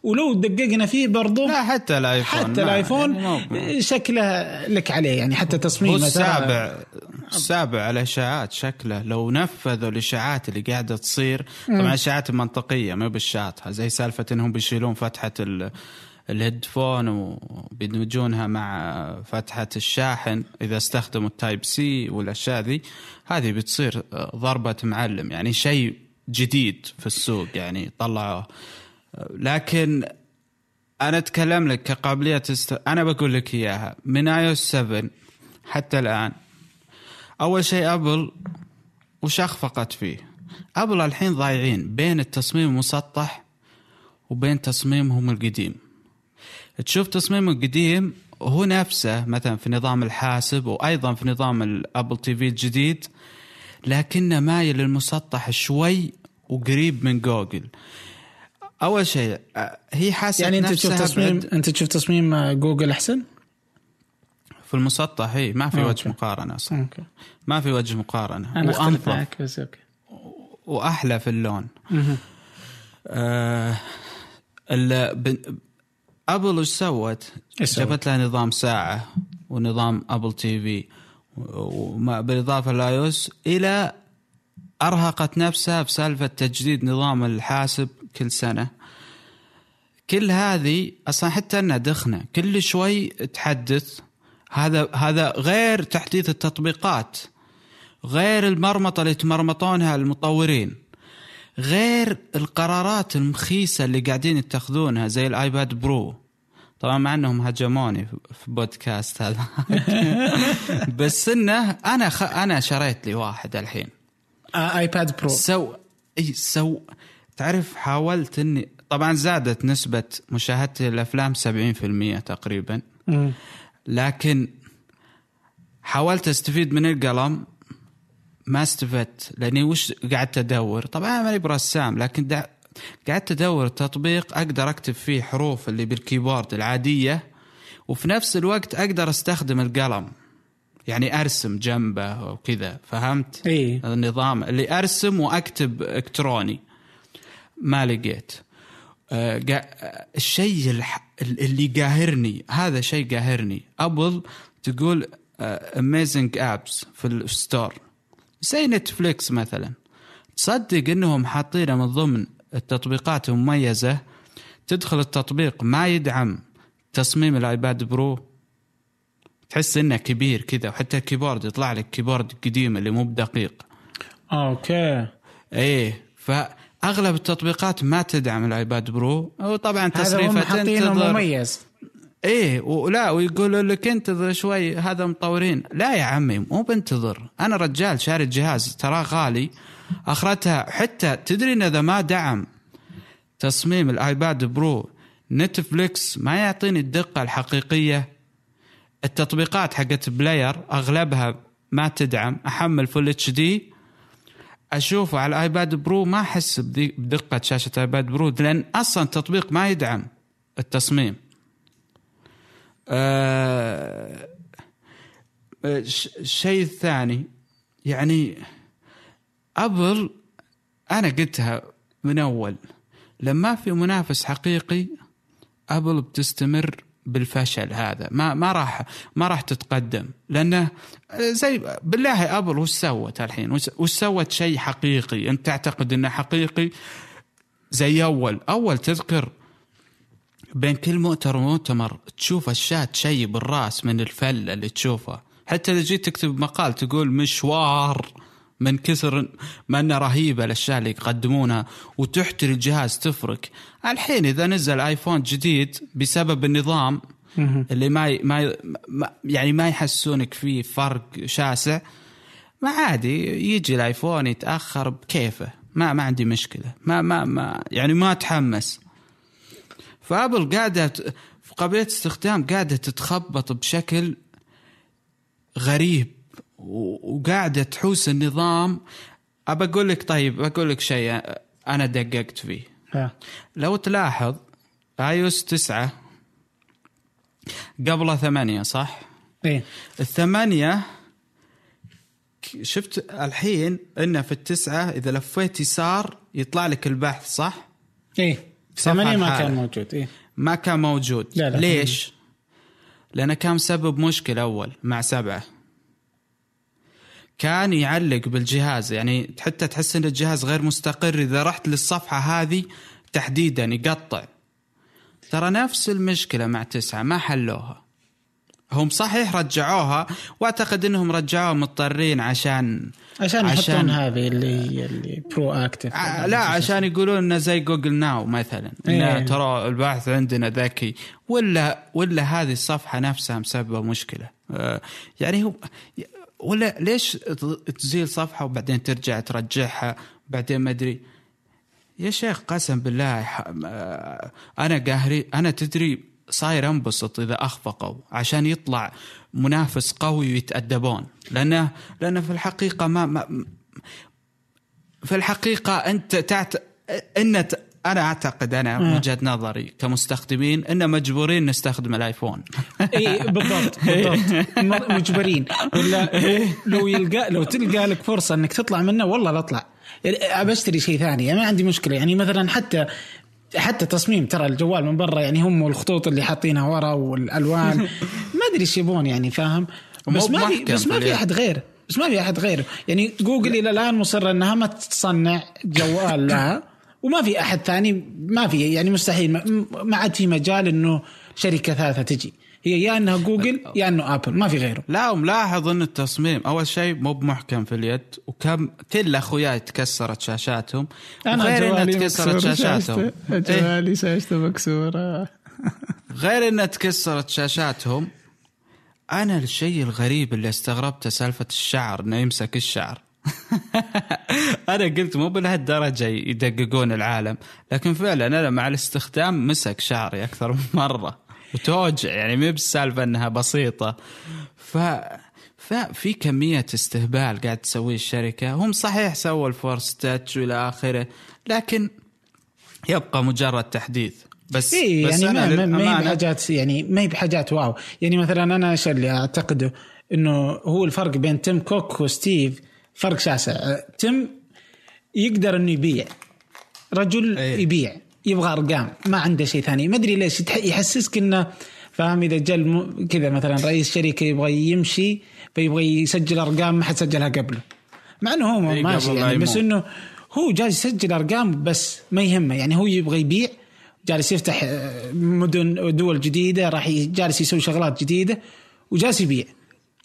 ولو دققنا فيه برضو لا حتى الآيفون. حتى الآيفون يعني شكله لك عليه يعني حتى تصميمه السابع السابع على الأشاعات شكله. لو نفذوا الأشاعات اللي قاعدة تصير طبعا أشاعات منطقية ما بالشاطحة زي سالفة إنهم بيشيلون فتحة ال ال headphone وبيدمجونها مع فتحة الشاحن إذا استخدموا ال Type-C والأشياء ذي هذه بتصير ضربة معلم يعني شيء جديد في السوق يعني طلعوه لكن أنا أتكلم لك كقابلية است... أنا بقول لك إياها من iOS 7 حتى الآن أول شيء أبل وش أخفقت فيه؟ أبل الحين ضايعين بين التصميم المسطح وبين تصميمهم القديم. تشوف تصميمه القديم هو نفسه مثلا في نظام الحاسب وأيضا في نظام ال Apple TV الجديد لكنه مايل للمسطح شوي وقريب من جوجل. أول شيء هي حاسه يعني أنت تشوف تصميم بعد- أنت تشوف تصميم جوجل أحسن؟ في المسطح هي ما في okay. وجه مقارنة أصلا. okay. ما في وجه مقارنة. أنا وأنظف. معك بس okay. وأحلى في اللون. آه أبل وش سوت؟ جابت لها نظام ساعة ونظام Apple TV. وما بالإضافة ل iOS إلى أرهقت نفسها في سالفة تجديد نظام الحاسب كل سنة. كل هذه أصلا حتى إنها دخنة. كل شوي تحدث. هذا هذا غير تحديث التطبيقات. غير المرمطة اللي يتمرمطونها المطورين. غير القرارات المخيسة اللي قاعدين يتخذونها زي الآيباد برو. طبعا مع إنهم هجموني في بودكاست هذا. <laughs> بس إنه أنا خ... أنا شريت لي واحد الحين. آه آيباد برو. so إي so تعرف حاولت اني طبعا زادت نسبة مشاهدتي للأفلام 70% تقريبا. لكن حاولت أستفيد من القلم. ما استفدت لأني وش قعدت أدور؟ طبعا أنا ماني برسام لكن. قعدت أدور تطبيق أقدر أكتب فيه حروف اللي بالكيبورد العادية وفي نفس الوقت أقدر أستخدم القلم. يعني أرسم جنبه وكذا فهمت؟ إي. النظام اللي أرسم وأكتب إلكتروني. ما لقيت. قا- آه، الشيء اللي قاهرني هذا شيء قاهرني. أبل تقول amazing apps في ال store زي Netflix مثلا. تصدق إنهم حاطينه من ضمن التطبيقات المميزة تدخل التطبيق ما يدعم تصميم الآيباد برو؟ تحس إنه كبير كذا وحتى الكيبورد يطلع لك كيبورد قديم اللي مو بدقيق. okay. إيه فأغلب التطبيقات ما تدعم الآيباد برو وطبعا تصريفه تنتظر. مميز. إيه ولا ويقولوا لك انتظر شوي هذا مطورين. لا يا عمي مو بنتظر. أنا رجال شاري الجهاز تراه غالي. أخرتها حتى تدري إن إذا ما دعم تصميم الآيباد برو Netflix ما يعطيني الدقة الحقيقية. التطبيقات حقت player أغلبها ما تدعم. أحمل full HD أشوفه على الايباد برو ما أحس بدقة شاشة آيباد برو لأن أصلا التطبيق ما يدعم التصميم. آه، آه، الشيء الثاني يعني أبل أنا قلتها من أول لما في منافس حقيقي أبل بتستمر بالفشل هذا ما ما راح ما راح تتقدم لأنه زي بالله أبل وش سوت الحين؟ وش سوت شيء حقيقي؟ أنت تعتقد إنه حقيقي؟ زي أول أول تذكر بين كل مؤتمر ومؤتمر تشوف اشياء تشيب بالراس من الفله اللي تشوفها حتى إذا جيت تكتب مقال تقول مشوار من كثر ما إنه رهيبه الأشياء اللي يقدمونها وتحتري الجهاز تفرق الحين إذا نزل آيفون جديد بسبب النظام اللي ما ما- يعني ما يحسونك فيه فرق شاسع ما عادي يجي الآيفون يتأخر بكيفه. ما ما عندي مشكلة. ما ما ما يعني ما أتحمس. فابل قاعدة في قابليه استخدام قاعدة تتخبط بشكل غريب وقاعدة تحوس النظام أبى أقول لك طيب بقول لك شيء أنا دققت فيه. لو تلاحظ آيوس تسعة قبله ثمانية صح؟ إيه الثمانية شفت الحين إنه في التسعة إذا لفيت يسار يطلع لك البحث صح؟ إيه ثمانية ما. كان موجود إيه ما كان موجود لا لا. ليش؟ لأنه كان مسبب مشكلة أول مع سبعة كان يعلق بالجهاز يعني حتى تحس إن الجهاز غير مستقر إذا رحت للصفحة هذه تحديدا يقطع ترى نفس المشكلة مع تسعة ما حلوها هم صحيح رجعوها وأعتقد إنهم رجعوها مضطرين عشان عشان يحطون هذه اللي اللي proactive لا عشان يقولون إنه زي Google Now مثلا إنه إيه. ترى البحث عندنا ذكي ولا ولا هذه الصفحة نفسها مسببة مشكلة. آه، يعني هو ولا ليش تزيل صفحة وبعدين ترجع ترجعها؟ بعدين ما أدري. يا شيخ قسم بالله آه، أنا قاهري أنا تدري صاير انبسط إذا أخفقوا عشان يطلع منافس قوي ويتأدبون. لأنه لأنه في الحقيقة ما, ما في الحقيقة أنت تعت... أنا أعتقد أنا من وجهة نظري كمستخدمين أن مجبورين نستخدم الآيفون. إي بالضبط <laughs> بالضبط. مجبرين. ولا لو يلقى لو تلقى لك فرصة إنك تطلع منه والله لا أطلع. أبى أشتري شيء ثاني يعني ما عندي مشكلة. يعني مثلا حتى حتى تصميم ترى الجوال من برا يعني هم والخطوط اللي حاطينها ورا والألوان. <laughs> ما أدري إيش يبون يعني فاهم؟ بس ما في بس ما في. أحد غيره بس ما في أحد غيره يعني جوجل إلى الآن مصرة إنها ما تصنع جوال <laughs> لها وما في أحد ثاني ما في يعني مستحيل. ما عاد في مجال إنه شركة ثالثة تجي. هي يا إنها جوجل يا إنه ابل ما في غيره. لا وملاحظ أن التصميم أول شيء مو بمحكم في اليد وكم كل أخوياي تكسرت شاشاتهم وغير إنها تكسرت شاشاتهم. إيه؟ جوالي شاشته مكسورة. <laughs> غير إنها تكسرت شاشاتهم أنا الشيء الغريب اللي استغربته سالفة الشعر إنه يمسك الشعر. <laughs> أنا قلت مو بلهالدرجة يدققون العالم لكن فعلا أنا مع الاستخدام مسك شعري أكثر من مرة. وتوجع يعني مو بالسالفه إنها بسيطة. ف ففي كمية استهبال قاعد تسويه الشركة. هم صحيح سووا الفورس تاتش وإلى آخره لكن يبقى مجرد تحديث. بس اي بس يعني ما ما- هي بحاجات يعني ما هي بحاجات واو. يعني مثلا أنا إيش اللي أعتقده إنه هو الفرق بين تيم كوك وستيف فرق شاسع. تيم يقدر إنه يبيع. رجل إيه. يبيع. يبغى ارقام ما عنده شيء ثاني. ما أدري ليش يحسسك إنه فاهم؟ إذا جاء الم- كذا مثلا رئيس شركة يبغى يمشي فيبغى يسجل أرقام ما حد سجلها قبله. مع إنه هو إيه، ماشي يعني بس. إنه هو جالس يسجل أرقام بس ما يهمه. يعني هو يبغى يبيع جالس يفتح آه، مدن دول جديدة راح جالس يسوي شغلات جديدة وجالس يبيع.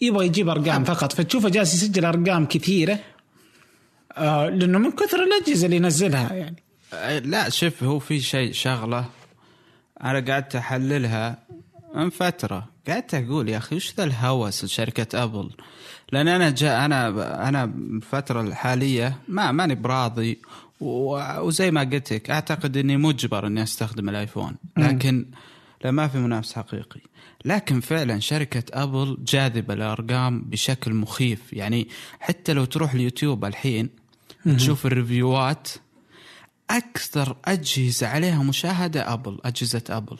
يبغى يجيب أرقام فقط. فتشوفه جالس يسجل أرقام كثيرة آه لأنه من كثر الأجهزة اللي ينزلها يعني. لا شوف هو في شيء شغلة أنا قعدت أحللها من فترة. قعدت أقول يا أخي وش ذا الهوس لشركة أبل؟ لأن أنا جاء أنا أنا الفترة الحالية ما ماني براضي وزي ما قلت لك أعتقد إني مجبر إني أستخدم الآيفون. لكن لا ما في منافس حقيقي. لكن فعلا شركة أبل جاذبة للأرقام بشكل مخيف. يعني حتى لو تروح اليوتيوب الحين تشوف الريفيوات أكثر أجهزة عليها مشاهدة أبل أجهزة أبل.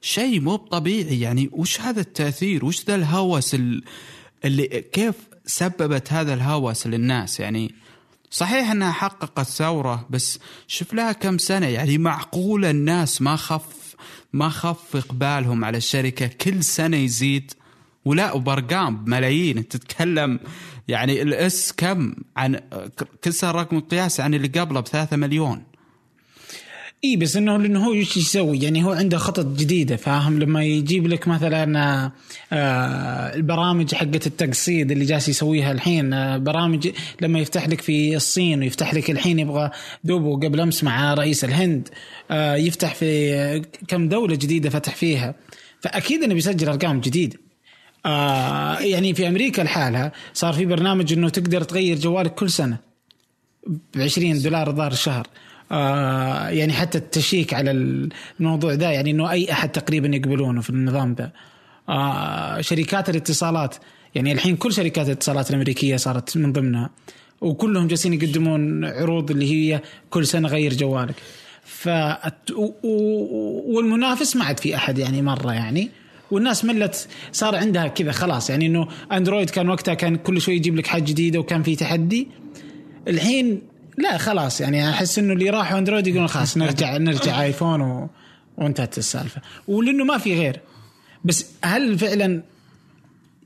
شيء مو طبيعي يعني وش هذا التأثير؟ وش ذا الهوس ال- اللي كيف سببت هذا الهوس للناس؟ يعني صحيح إنها حققت ثورة بس شوف لها كم سنة يعني معقولة الناس ما خف ما خف اقبالهم على الشركة كل سنة يزيد ولا وبارقام بملايين تتكلم يعني الإس كم عن كسر رقم القياسي عن اللي قبله بثلاثة مليون. إي بس إنه لأنه هو إيش يسوي؟ يعني هو عنده خطط جديدة فاهم؟ لما يجيب لك مثلا آه، البرامج حقت التقصيد اللي جالس يسويها الحين آه، برامج لما يفتح لك في الصين ويفتح لك الحين يبغى دوبه قبل أمس مع رئيس الهند آه، يفتح في كم دولة جديدة فتح فيها. فأكيد إنه بيسجل أرقام جديدة. آه يعني في أمريكا لحالها صار في برنامج إنه تقدر تغير جوالك كل سنة ب 20 دولار الظاهر الشهر. آه يعني حتى التشيك على الموضوع ده يعني إنه أي أحد تقريبا يقبلونه في النظام ده آه شركات الاتصالات يعني الحين كل شركات الاتصالات الأمريكية صارت من ضمنها وكلهم جالسين يقدمون عروض اللي هي كل سنة غير جوالك. ف والمنافس ما عاد في أحد يعني مرة يعني. والناس ملت صار عندها كذا خلاص. يعني إنه أندرويد كان وقتها كان كل شوي يجيب لك حاجة جديدة وكان في تحدي. الحين لا خلاص. يعني أحس إنه اللي راحوا أندرويد يقولون خلاص نرجع نرجع آيفون و... وانتهت السالفة. ولإنه ما في غير. بس هل فعلا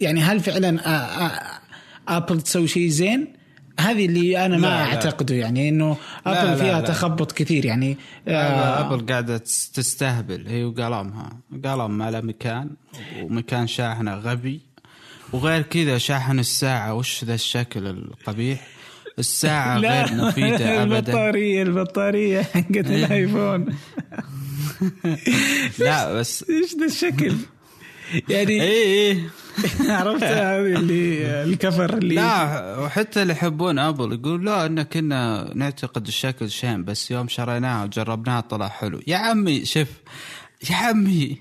يعني هل فعلا آ... آ... آبل تسوي شيء زين؟ هذه اللي أنا ما لا، لا. أعتقده يعني إنه لا، أبل لا، فيها لا. تخبط كثير يعني. آه. آه أبل قاعدة تس- تستهبل. هي وقلمها. قلم على مكان ومكان شاحنه غبي. وغير كذا شاحن الساعة. وش ذا الشكل القبيح؟ الساعة <laughs> غير مفيدة <laughs> ابدا. البطارية البطارية حقت الآيفون. <laughs> لا بس إيش ذا الشكل؟ يعني اي اي <laughs> عرفت اللي الكفر اللي لا وحتى اللي يحبون أبل يقول لا إن كنا نعتقد الشكل شين بس يوم شريناها وجربناها طلع حلو. يا عمي شوف يا عمي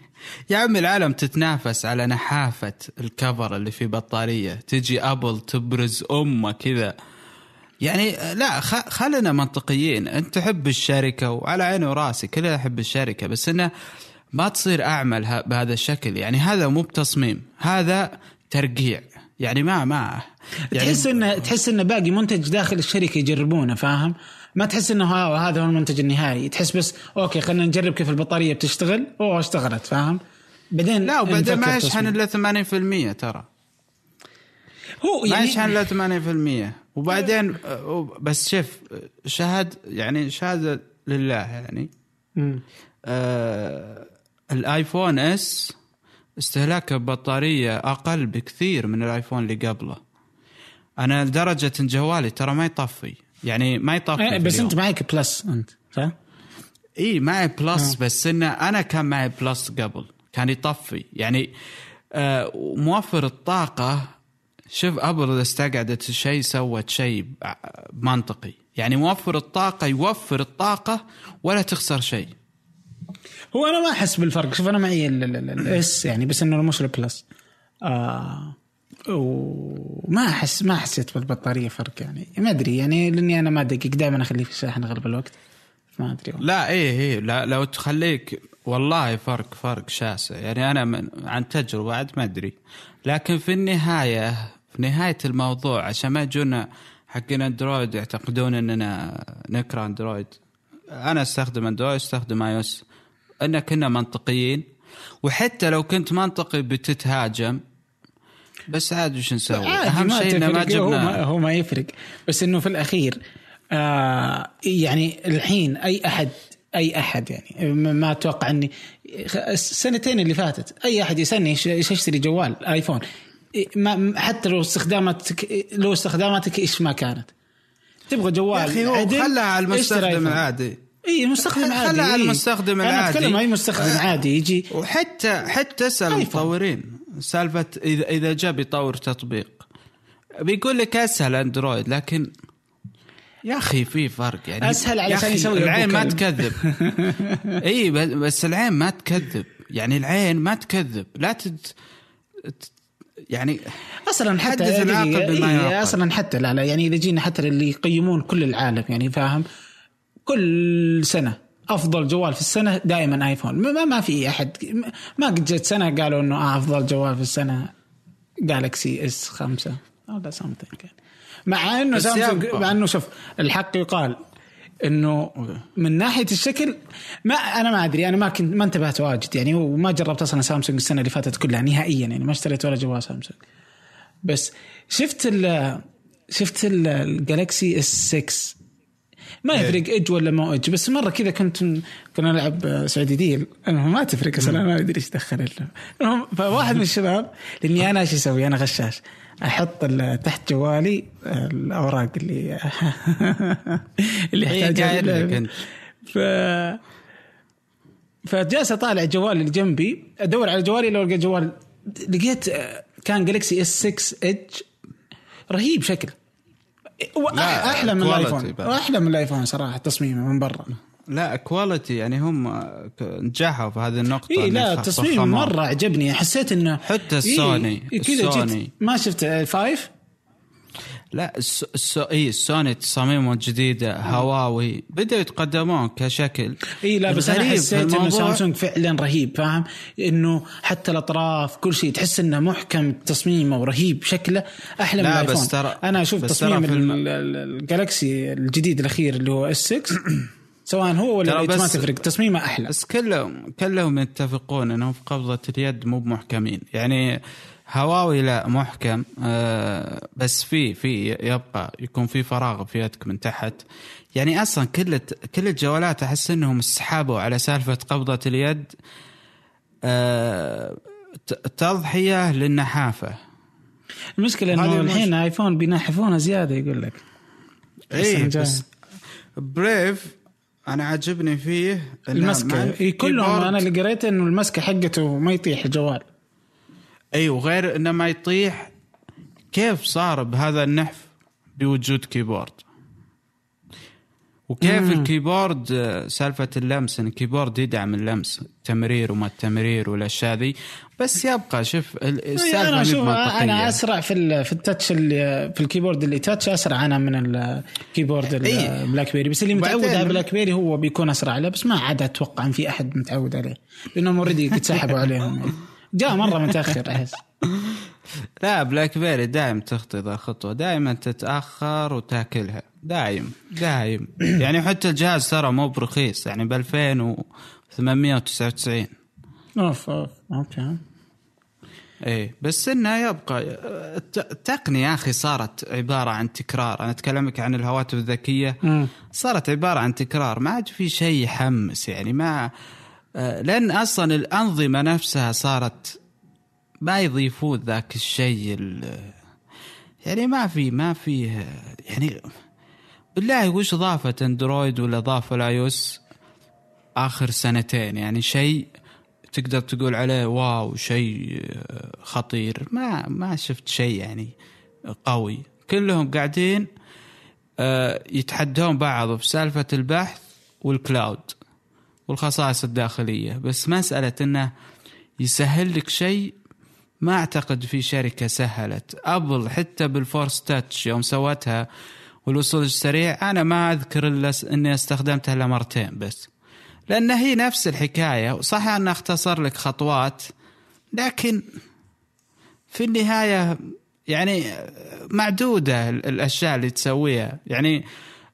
يا عمي العالم تتنافس على نحافة الكفر اللي في بطارية. تجي أبل تبرز أمة كذا. يعني لا خلينا منطقيين. أنت تحب الشركة وعلى عيني وراسي كلنا نحب الشركة بس إنه ما تصير أعمل بهذا الشكل. يعني هذا مو بتصميم هذا ترقيع. يعني ما ما يعني تحس انه تحس انه باقي منتج داخل الشركة يجربونه فاهم؟ ما تحس إنه ها- هذا هو المنتج النهائي. تحس بس أوكي خلينا نجرب كيف البطارية بتشتغل. أوه اشتغلت. فاهم؟ بعدين لا وبعدين ما يشحن تصميم. إلا 8% ترى. هو ما يعني يشحن إلا 8% وبعدين آه، بس شوف شهد يعني شهادة لله يعني. آه الآيفون S استهلاك البطاريه أقل بكثير من الآيفون اللي قبله. أنا لدرجة ان جوالي ترى ما يطفي. يعني ما يطفي إيه، بس. أنت معك Plus أنت صح؟ إي معي Plus بس انه أنا كان معي Plus قبل. كان يطفي. يعني آه موفر الطاقة. شوف أبل إذا استقعدت شيء سوت شيء منطقي. يعني موفر الطاقة يوفر الطاقة ولا تخسر شيء. هو أنا ما أحس بالفرق. شوف أنا معي ال S يعني بس إنه مش ال Plus آه وما أحس ما حسيت بالبطارية فرق يعني. ما أدري يعني لأني أنا ما ادقق دائما أخليه في الشاحن اغلب الوقت. ما أدري والله. لا إيه إيه. لا لو تخليك والله فرق فرق شاسع. يعني أنا من عن تجربة عاد ما أدري. لكن في النهاية في نهاية الموضوع عشان ما يجونا حقين أندرويد يعتقدون إننا نكره أندرويد. أنا أستخدم أندرويد أستخدم آي إس. أن كنا منطقيين وحتى لو كنت منطقي بتتهاجم بس عاد وش نسوي؟ أهم ما شيء إنه ما تفرق، هو ما, جبنا هو ما يفرق. بس إنه في الأخير آه يعني الحين أي أحد أي أحد يعني ما أتوقع اني السنتين اللي فاتت أي أحد يسألني إيش اشتري جوال آيفون إيه، ما حتى لو استخداماتك لو استخداماتك إيش ما كانت. تبغى جوال يا أخي هو خلها على المستخدم. العادي. إي مستخدم خلها عادي على إيه. المستخدم أنا العادي. أتكلم أي مستخدم عادي يجي وحتى حتى أسأل. المطورين سالفة اذا إذا جاء بيطور تطبيق بيقول لك أسهل أندرويد لكن يا أخي في فرق يعني أسهل يا علشان يسوي العين ما. تكذب <laughs> إي بس- العين ما تكذب يعني العين ما تكذب لا تد... يعني أصلا حتى حدث العاقل بما إيه،. أصلا حتى لا لا يعني إذا جينا حتى اللي يقيمون كل العالم يعني فاهم كل سنة أفضل جوال في السنة دائما آيفون. ما, ما- في أحد. ما- قد جت سنة قالوا إنه آه أفضل جوال في السنة جالكسي S 5 ولا something مع إنه سامسونج. مع إنه شوف الحق يقال إنه من ناحية الشكل ما أنا ما أدري. أنا ما كنت ما انتبهت واجد يعني. وما جربت أصلا سامسونج السنة اللي فاتت كلها نهائيا يعني. ما اشتريت ولا جوال سامسونج بس شفت ال شفت ال- الجالكسي S 6 ما إيه. يفرق اج ولا مو اج بس مرة كذا كنت كنا نلعب سعودي deal المهم ما تفرق أصلا أنا ما أدري إيش دخل. المهم فواحد من الشباب لأني أنا إيش أسوي أنا غشاش أحط تحت جوالي الأوراق اللي <laughs> اللي إيه، اللعبة. أنت. ف فجالس أطالع الجوال اللي جنبي أدور على جوالي لو لقيت جوال لقيت كان جالكسي S 6 Edge رهيب شكله لا، أحلى من الآيفون. بعد. واحلى من الآيفون صراحة تصميمه من برا. لا quality يعني هم نجحوا في هذه النقطة إن لا التصميم. مرة عجبني. حسيت إنه حتى السوني إيه كذا ما شفت آه، five لا الس... الس... اي السوني تصاميمهم الجديدة هواوي بدأوا يتقدمون كشكل. اي لا بس أنا حسيت إنه سامسونج فعلا رهيب فاهم؟ إنه حتى الأطراف كل شيء تحس إنه محكم تصميمه ورهيب شكله أحلى من لا، الآيفون. بس ترى- أنا أشوف بس تصميم الم- الجالكسي الجديد الأخير اللي هو S 6 <clears throat> سواء هو ولا ما تفرق تصميمه أحلى. بس كلهم كلهم يتفقون إنهم في قبضة اليد مو بمحكمين. يعني هواوي لا محكم. آه بس في في يبقى يكون في فراغ في يدك من تحت. يعني أصلا كل كل الجوالات أحس إنهم استخفوا على سالفة قبضة اليد. ت- تضحية للنحافة. المشكلة إنه الحين آيفون بينحفونه زيادة يقول لك. اي. بس Priv أنا عاجبني فيه المسكة. اي كلهم أنا اللي قريت إنه المسكة حقته ما يطيح الجوال. أي وغير إنه ما يطيح كيف صار بهذا النحف بوجود keyboard وكيف مم. ال keyboard سالفة اللمس إن ال keyboard يدعم اللمس تمرير وما التمرير والأشياء ذي بس يبقى شوف ال- أنا السالفة مي أشوف أنا أسرع في ال- في ال touch اللي في ال keyboard اللي touch أسرع أنا من ال keyboard. البلاك بيري بس اللي متعود على بلاك بيري هو بيكون أسرع له بس ما عاد أتوقع إن في أحد متعود عليه لأنهم already قد سحبوا عليهم. <laughs> جاء مرة متأخر أحس. <laughs> لا بلاك بيري دائم تخطي ذا الخطوة دائما تتأخر وتأكلها. دايم دايم. <clears throat> يعني حتى الجهاز ترى مو برخيص يعني ب 2899 أوف أوف. okay. إيه بس إنه يبقى الت- التقنيه يا أخي صارت عبارة عن تكرار. أنا أتكلمك عن الهواتف الذكية. صارت عبارة عن تكرار. ما عاد في شيء يحمس يعني ما لأن أصلا الأنظمة نفسها صارت ما يضيفون ذاك الشيء ال- يعني ما في ما فيه يعني بالله وش ضافت أندرويد ولا ضاف ال iOS آخر سنتين؟ يعني شيء تقدر تقول عليه wow شيء آه، خطير. ما ما شفت شيء يعني قوي. كلهم قاعدين آه، يتحدون بعض في سالفة البحث وال cloud والخصائص الداخلية. بس مسألة إنه يسهل لك شيء ما أعتقد في شركة سهلت. أبل حتى بال Force Touch يوم سوتها والوصول السريع أنا ما أذكر إلا س- إني استخدمتها إلا مرتين بس. لأن هي نفس الحكاية صح انها أختصر لك خطوات لكن في النهاية يعني معدودة ال- الأشياء اللي تسويها. يعني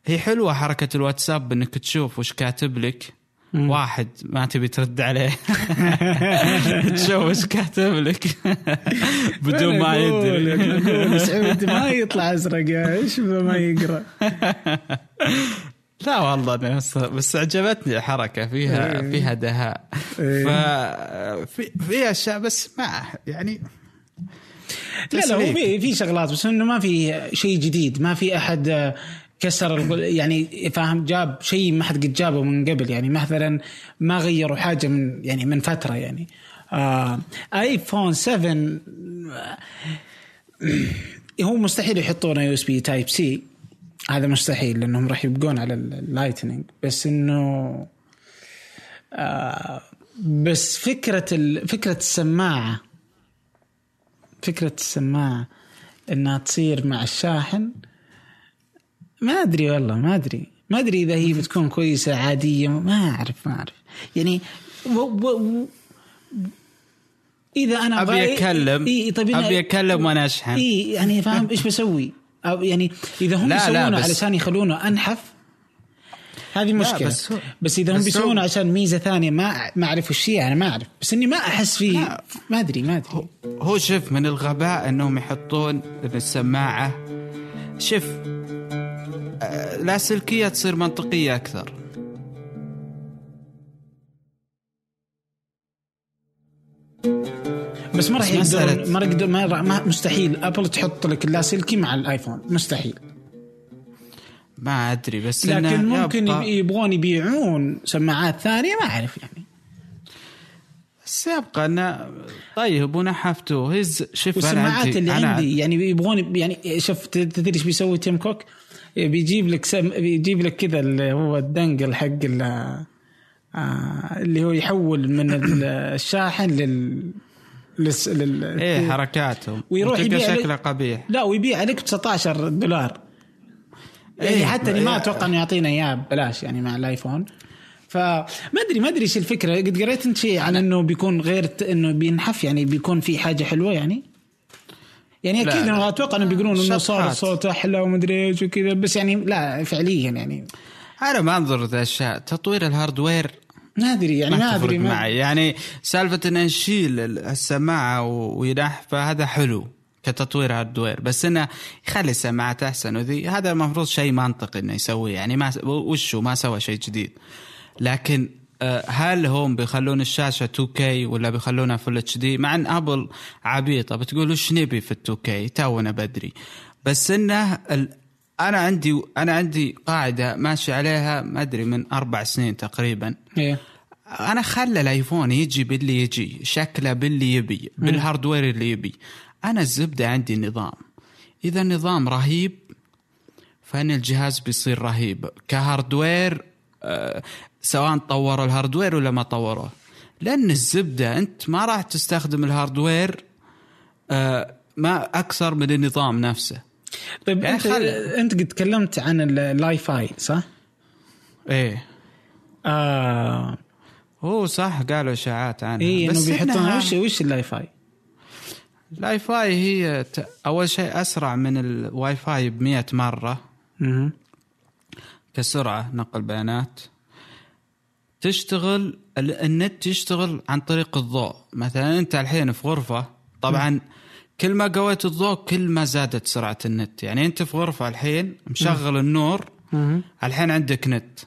هي حلوة حركة الواتساب إنك تشوف وش كاتب لك مم. واحد ما تبي ترد عليه <laughs> تشوف وش كاتب لك <laughs> بدون ما يدري سعود ما يطلع أزرق إيش ما يقرأ <laughs> لا والله بس, بس عجبتني الحركة فيها إيه. فيها دهاء إيه. ففي في أشياء بس ما يعني لا لا هو. في في شغلات بس إنه ما في شيء جديد ما في أحد كسر يعني فاهم جاب شيء ما حد قد جابه من قبل. يعني مثلا ما غيروا حاجة من يعني من فترة يعني. آه ايفون 7 آه، <clears throat> هو مستحيل يحطون USB Type C هذا مستحيل لأنهم راح يبقون على ال Lightning بس إنه آه بس فكرة فكرة السماعة فكرة السماعة إنها تصير مع الشاحن ما أدري والله ما أدري. ما أدري إذا هي بتكون كويسة عادية ما أعرف ما أعرف. يعني و و و إذا أنا أبي أتكلم إيه طيب أبي أتكلم وأنا أشحن. إي يعني فاهم إيش بسوي؟ أو يعني إذا هم يسوونه علشان يخلونه أنحف هذه مشكلة. بس هو- بس إذا هم بيسوونه عشان ميزة ثانية ما ما أعرف وش هي أنا ما أعرف. بس إني ما أحس فيه. ما أدري ما أدري. هو شوف من الغباء إنهم يحطون السماعة. شوف اللاسلكيه تصير منطقية أكثر. بس ما راح ما يقدر ما راح- ما مستحيل. ابل تحط لك اللاسلكي مع الآيفون. مستحيل. ما أدري بس لكن ممكن يبغون يبيعون سماعات ثانية ما أعرف يعني. بس يبقى إنه طيب ونحفته هز شوف أنا والسماعات اللي أنا عندي يعني يبغون يعني شوف تدري إيش بيسوي تيم كوك؟ بيجيب لك سم بيجيب لك كذا اللي هو ال dongle حق ال- آه اللي هو يحول من ال- الشاحن لل للس... لل... إيه حركاتهم. ويروح يبيع لك- شكله قبيح. لا ويبيع عليك ب 19 دولار. يعني إيه، حتى اللي ما إيه. أتوقع إنه يعطينا إياه ببلاش يعني مع الآيفون. فما أدري ما أدري إيش الفكرة. قد قريت أنت شيء عن إنه بيكون غير إنه بينحف يعني بيكون في حاجة حلوة يعني؟ يعني أكيد. أنا أتوقع انه بيقولون إنه صار. الصوت أحلى ومدري إيش وكذا بس يعني لا فعليا يعني. أنا ما أنظر ذا الأشياء. تطوير ال hardware. ما أدري يعني ما أدري ما معي. يعني سالفة إن نشيل السماعة و- وينحف هذا حلو كتطوير hardware. بس إنه يخلي السماعات أحسن وذي. هذا المفروض شيء منطقي إنه يسويه. يعني ما وشو ما سوى شيء جديد. لكن هل هم بيخلون الشاشة 2K ولا بيخلونها full HD مع إن ابل عبيطة بتقول وش نبي في ال 2K تونا بدري. بس إنه ال... أنا عندي أنا عندي قاعدة ماشي عليها ما أدري من أربع سنين تقريبا. إيه. أنا خلي الآيفون يجي باللي يجي شكله باللي يبي بال hardware اللي يبي. أنا الزبدة عندي نظام. إذا النظام رهيب فإن الجهاز بيصير رهيب. ك hardware آه، سواء طوروا ال hardware ولا ما طوروه. لأن الزبدة أنت ما راح تستخدم ال hardware آه، ما أكثر من النظام نفسه. طيب يعني انت خل- أنت قد تكلمت عن ال Li-Fi صح؟ إيه. آه. هو صح قالوا إشاعات عنها. اي إنه بس بيحطون إنها- وش وش ال Li-Fi؟ ال Li-Fi هي ت... أول شيء أسرع من الواي فاي ب 100 مرة. مهم. كسرعة نقل بيانات. تشتغل ال- النت يشتغل عن طريق الضوء مثلا أنت الحين في غرفة طبعا كل ما قويت الضوء كل ما زادت سرعة النت يعني أنت في غرفة الحين مشغل النور مهم. الحين عندك نت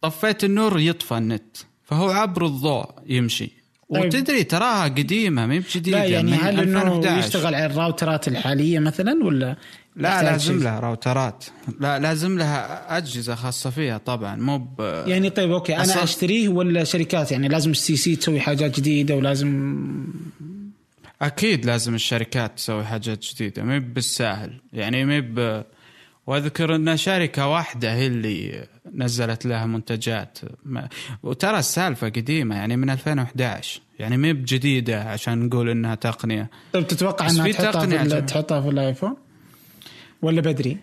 طفيت النور يطفى النت فهو عبر الضوء يمشي طيب. وتدري تراها قديمة ما هي بجديدة لا يعني هل انه 2011. يشتغل على الراوترات الحالية مثلا ولا لا لازم شيء؟ لها راوترات. لا لازم لها أجهزة خاصة فيها طبعا مو ب... يعني طيب أوكي أنا أصلاً- أشتريه ولا شركات؟ يعني لازم STC تسوي حاجات جديدة ولازم أكيد لازم الشركات تسوي حاجات جديدة ما بالساهل يعني ما ب... وأذكر إن شركة واحدة هي اللي نزلت لها منتجات. ما... وترى السالفة قديمة يعني من 2011 يعني ما بجديدة عشان نقول إنها تقنية. طيب تتوقع إنها تحطها في تحطها في الآيفون؟ ولا بدري؟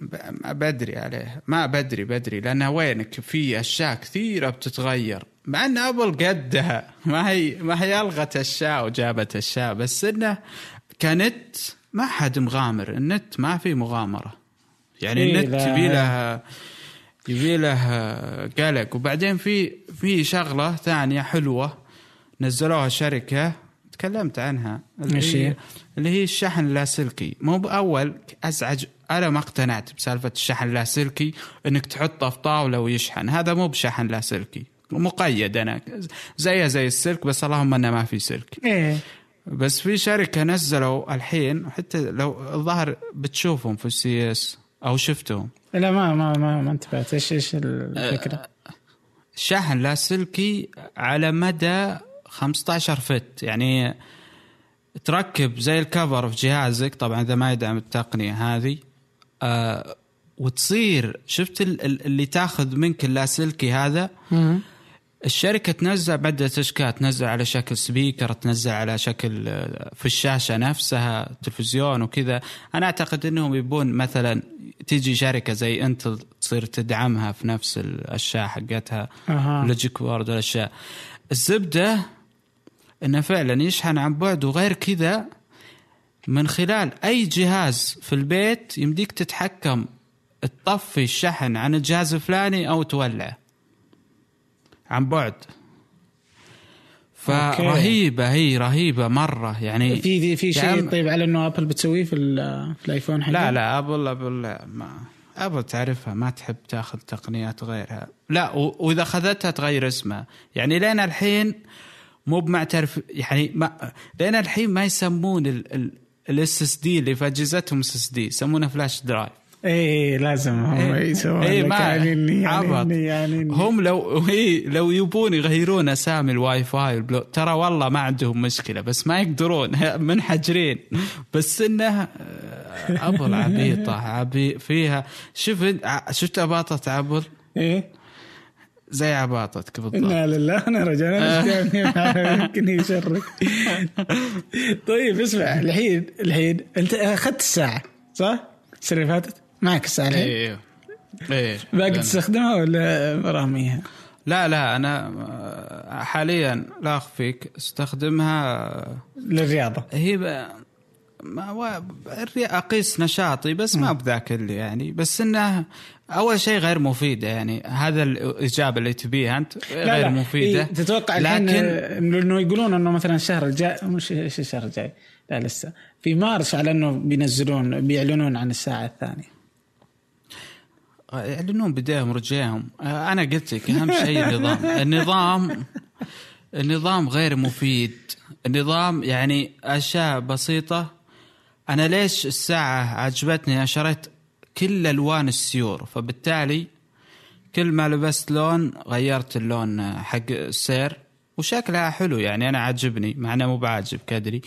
ب- ما بدري عليه. ما بدري بدري لأن وينك في أشياء كثيرة بتتغير. مع ان ابل قدها ما هي ما هي ألغت أشياء وجابت أشياء بس إنه كنت ما حد مغامر. النت ما في مغامرة. يعني إيه، النت. يبي له يبي له قلق. وبعدين في في شغلة ثانية حلوة نزلوها شركة تكلمت عنها اللي هي؟ اللي هي الشحن اللاسلكي. مو باول أزعج أنا ما اقتنعت بسالفة الشحن اللاسلكي إنك تحطه في طاوله ويشحن. هذا مو بشحن لاسلكي مقيد أنا. زيها زي السلك بس اللهم إنه ما في سلك. إيه. بس في شركة نزلوا الحين حتى لو الظاهر بتشوفهم في ال CES أو شفتهم. لا ما ما ما, ما انتبهت. إيش إيش الفكرة؟ شحن لاسلكي على مدى 15 فت. يعني تركب زي الكفر في جهازك طبعا إذا ما يدعم التقنية هذه آه وتصير شفت ال- ال- اللي تاخذ منك اللاسلكي هذا؟ مهم. الشركة تنزل بعدة أشكال تنزل على شكل سبيكر تنزل على شكل آه، في الشاشة نفسها تلفزيون وكذا. أنا أعتقد أنهم يبون مثلا تيجي شركة زي أنت تصير تدعمها في نفس الأشياء حقتها logic board والأشياء. الزبدة أنه فعلا يشحن عن بعد وغير كذا من خلال أي جهاز في البيت يمديك تتحكم تطفي الشحن عن الجهاز الفلاني أو تولعه عن بعد. فرهيبة هي رهيبة مرة يعني في في شيء يعني- طيب على إنه ابل بتسويه في, في الآيفون حقه؟ لا لا أبل أبل ما أبل تعرفها ما تحب تاخذ تقنيات غيرها. لا وإذا أخذتها تغير اسمها. يعني لين الحين مو بمعترف يعني ما لين الحين ما يسمون ال SSD اللي في اجهزتهم SSD يسمونه flash drive إيه لازم هم يسوون إيه لك ما يعني عبط. يعني يعني. هم لو إيه لو يبون يغيرون أسامي الواي فاي ترى والله ما عندهم مشكلة بس ما يقدرون <laughs> منحجرين. بس إنه آه، أبل عبيطة عبي فيها شوف ع- شفت أباطة ابل إيه. زي عباطتك بالضبط. إنا لله انا رجعنا. <laughs> يمكن يشرك. طيب اسمع الحين الحين أنت أخذت الساعة صح؟ السنة اللي فاتت؟ معك الساعة الحين؟ إيه إيه. باقي تستخدمها ولا راميها؟ لا لا أنا آه، حاليا لا اخفيك أستخدمها للرياضة. هي ب... ما هو الري- أقيس نشاطي بس ما بذاك اللي يعني بس إنه أول شيء غير مفيده يعني هذا الإجابة اللي تبيها أنت غير مفيدة. إيه تتوقع لكن انه يقولون إنه مثلا الشهر الجاي مش إيش الشهر الجاي؟ لا لسه. في مارس على إنه بينزلون بيعلنون عن الساعة الثانية. يعلنون بديهم رجيهم آه، أنا قلت لك أهم شيء النظام. <laughs> النظام النظام غير مفيد. النظام يعني أشياء بسيطة. أنا ليش الساعة عجبتني؟ أنا شريت كل ألوان السيور فبالتالي كل ما لبست لون غيرت اللون حق السير وشكلها حلو يعني أنا عاجبني مع إنه مو بعاجب كدري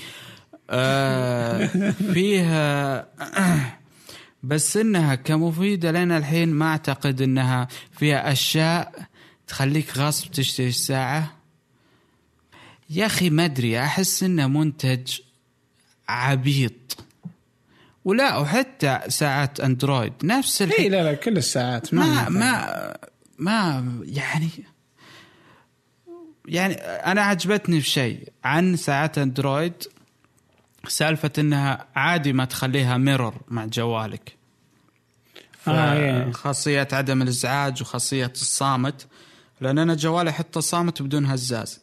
آه <laughs> فيها بس إنها كمفيدة لنا الحين ما أعتقد إنها فيها أشياء تخليك غصب تشتري الساعة. يا أخي ما أدري أحس إنه منتج عبيط. ولا وحتى ساعات أندرويد نفس الحين لا لا كل الساعات ما ما ما يعني يعني أنا عجبتني في شيء عن ساعات أندرويد سالفة إنها عادي ما تخليها ميرور مع جوالك. آه، إيه. خاصية عدم الإزعاج وخاصية الصامت لأن أنا جوالي حتى صامت بدون هزاز.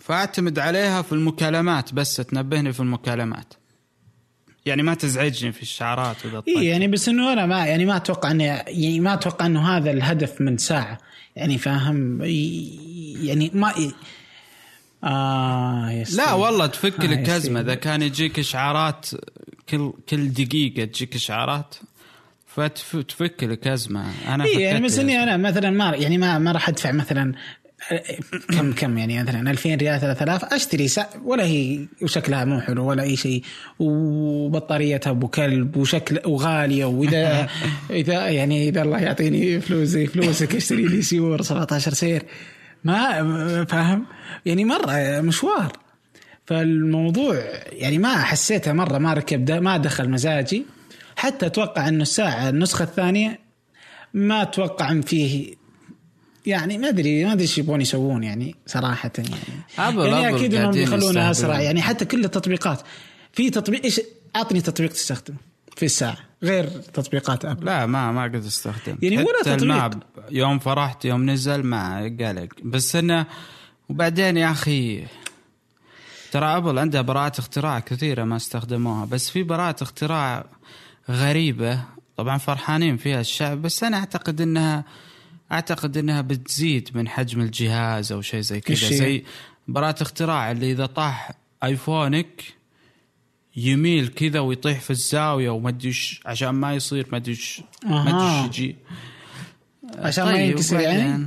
فأعتمد عليها في المكالمات بس تنبهني في المكالمات. يعني ما تزعجني في الشعارات وذا اي يعني بس إنه أنا ما يعني ما أتوقع انه يعني ما أتوقع إنه هذا الهدف من ساعة. يعني فاهم؟ يعني ما يس لا والله تفك آه، لك أزمة. إذا كان يجيك اشعارات كل كل دقيقة تجيك اشعارات فتفك لك أزمة. أنا إيه يعني بس إني. أنا مثلا ما يعني ما ما راح أدفع مثلا كم كم يعني مثلا 2000 ريال 3000 أشتري ولا هي وشكلها مو حلو ولا أي شيء. وبطاريتها أبو كلب وشكل وغالية واذا <laughs> اذا يعني إذا الله يعطيني فلوس زي فلوسك اشتري لي سيور 17 سير. ما فاهم؟ يعني مرة مشوار. فالموضوع يعني ما حسيتها مرة ما ركب ده ما دخل مزاجي. حتى أتوقع إنه الساعة النسخة الثانية ما أتوقع إن فيه يعني ما أدري ما أدري إيش يبغون يسوون يعني صراحة يعني. أبل- يعني أبل أكيد إنهم يخلونها أسرع. يعني حتى كل التطبيقات في تطبيق إيش أعطني تطبيق تستخدمه في الساعة غير تطبيقات أبل؟ لا ما ما قد استخدم يعني ولا تطبيق. ال map يوم فرحت يوم نزل ما قلق بس إنه وبعدين يا أخي ترى أبل عندها براءة اختراع كثيرة ما استخدموها. بس في براءة اختراع غريبة. طبعا فرحانين فيها الشعب بس أنا أعتقد إنها أعتقد إنها بتزيد من حجم الجهاز أو شيء زي كذا؟ زي براءة اختراع اللي إذا طاح آيفونك يميل كذا ويطيح في الزاوية وما أدري عشان ما يصير ما أدري ما أدري يجي. عشان ما ينكسر يعني؟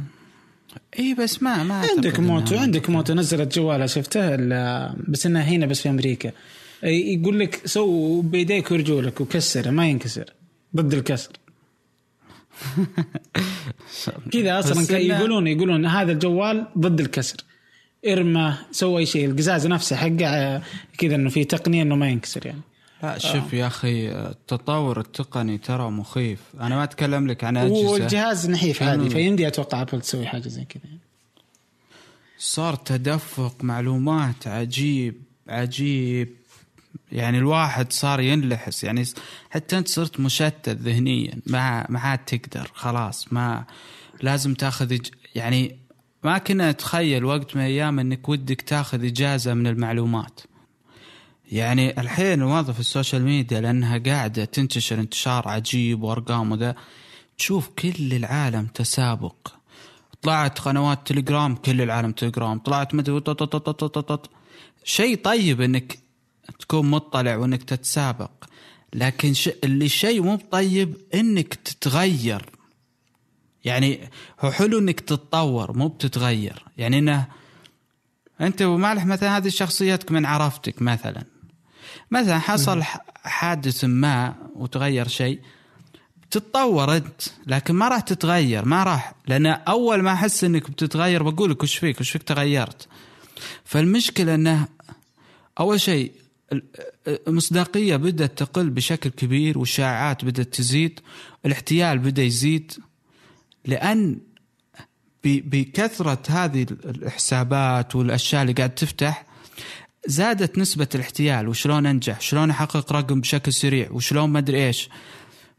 اي بس ما ما عندك موتو عندك موتو نزلت جوالها شفتها ال- بس إنها هنا بس في أمريكا. يقول لك سو بيديك ورجولك وكسره ما ينكسر ضد الكسر. <laughs> كذا أصلا يقولون يقولون هذا الجوال ضد الكسر. ارمى سوى اي شيء القزاز نفسه حقه آه، كذا إنه في تقنية إنه ما ينكسر يعني. لا شوف يا أخي التطور التقني ترى مخيف. أنا ما أتكلم لك عن أجهزة. والجهاز نحيف عادي فيمدي أتوقع أبل تسوي حاجة زي كذا يعني. صار تدفق معلومات عجيب عجيب. يعني الواحد صار ينلحس يعني حتى انت صرت مشتت ذهنيا ما ما عاد تقدر خلاص ما لازم تاخذ يعني ما كنا نتخيل وقت من الأيام انك ودك تاخذ اجازه من المعلومات يعني الحين موظف ال social media لانها قاعدة تنتشر انتشار عجيب وارقام وذا تشوف كل العالم تسابق طلعت قنوات تليجرام كل العالم تليجرام طلعت مدري. شيء طيب انك تكون مطلع وإنك تتسابق. لكن ش... اللي شيء مو طيب إنك تتغير. يعني هو حلو إنك تتطور مو بتتغير. يعني إنه أنت ومالح مثلا هذه شخصيتك من عرفتك مثلا. مثلا حصل حادث ما وتغير شيء تتطور أنت لكن ما راح تتغير ما راح. لأن أول ما أحس إنك بتتغير بقول لك وش فيك وش فيك تغيرت. فالمشكلة إنه أول شيء المصداقيه بدأت تقل بشكل كبير والشائعات بدأت تزيد الاحتيال بدأ يزيد لأن بكثرة هذه الحسابات والأشياء اللي قاعد تفتح زادت نسبة الاحتيال وشلون أنجح شلون أحقق رقم بشكل سريع وشلون ما أدري إيش.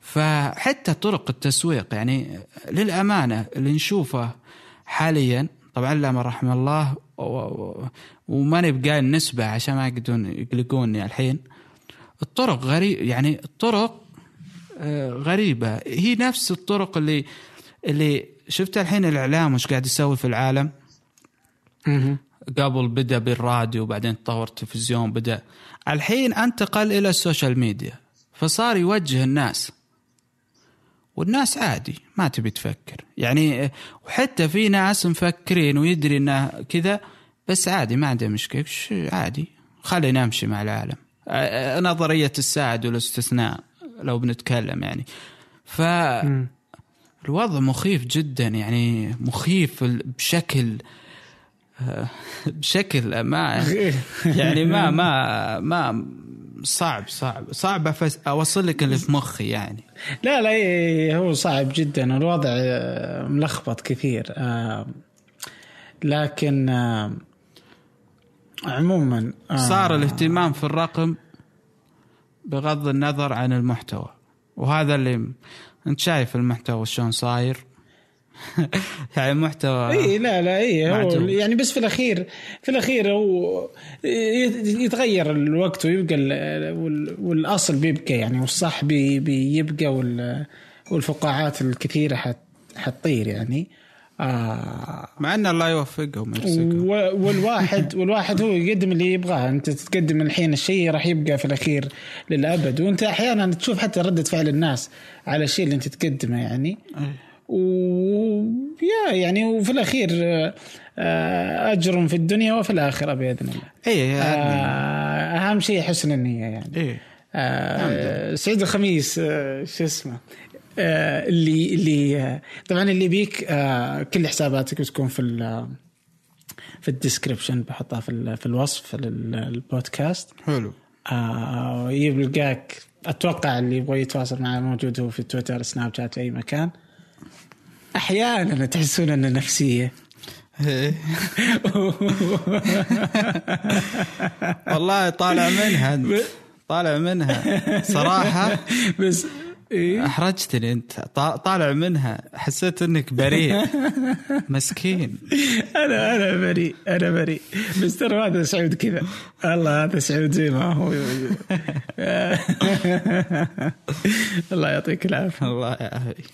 فحتى طرق التسويق يعني للأمانة اللي نشوفه حاليا طبعا الا من رحم الله وماني بقايل نسبه عشان ما يقدرون يقلقوني الحين. الطرق غريب يعني الطرق آه، غريبة. هي نفس الطرق اللي اللي شفت الحين الإعلام وش قاعد يسوي في العالم؟ قبل بدأ بالراديو وبعدين تطور التلفزيون بدأ. الحين أنتقل إلى السوشيال ميديا فصار يوجه الناس. والناس عادي ما تبي تفكر. يعني وحتى في ناس مفكرين ويدري إنه كذا بس عادي ما عنده مشكلة. عادي؟ خلينا نمشي مع العالم. نظرية الساعد والاستثناء لو بنتكلم يعني. ف الوضع مخيف جدا يعني مخيف بشكل <laughs> بشكل ما يعني ما ما ما صعب صعب. صعب أفس- أوصل لك اللي في مخي يعني. لا لا إيه، هو صعب جدا. الوضع آه، ملخبط كثير. آه، لكن آه، عموما صار الاهتمام في الرقم بغض النظر عن المحتوى. وهذا اللي أنت شايف المحتوى شلون صاير؟ <laughs> يعني محتوى اي لا لا اي هو. يعني بس في الاخير في الأخير هو يتغير الوقت ويبقى ال- وال- والأصل بيبقى يعني والصح بي- بيبقى وال- والفقاعات الكثيرة حت حتطير يعني. آه مع إن الله يوفقهم ويرزقهم والواحد <laughs> والواحد هو يقدم اللي يبغاه. أنت تقدم الحين الشيء راح يبقى في الأخير للأبد. وأنت أحيانا تشوف حتى ردة فعل الناس على الشيء اللي أنت تقدمه يعني. و يا يعني وفي الأخير آه، آه، أجر في الدنيا وفي الآخرة بإذن الله. اي آه، أهم شيء حسن النية يعني. اي آه، سعيد الخميس آه، شو اسمه؟ آه، اللي اللي طبعا اللي بيك كل حساباتك بتكون في في description بحطها في في الوصف للبودكاست حلو. يلقاك أتوقع اللي يبغى يتواصل معي موجود هو في تويتر سناب شات في أي مكان. أحيانا تحسون انه نفسية. <laughs> والله طالع منها. طالع منها. صراحة. بس إيه؟ أحرجتني أنت. طا- طالع منها. حسيت أنك بريء. مسكين. أنا أنا بريء أنا بريء. بس ترى هذا سعود كذا. الله هذا سعود زي ما هو. <laughs> <laughs> الله يعطيك العافية. الله يعافيك.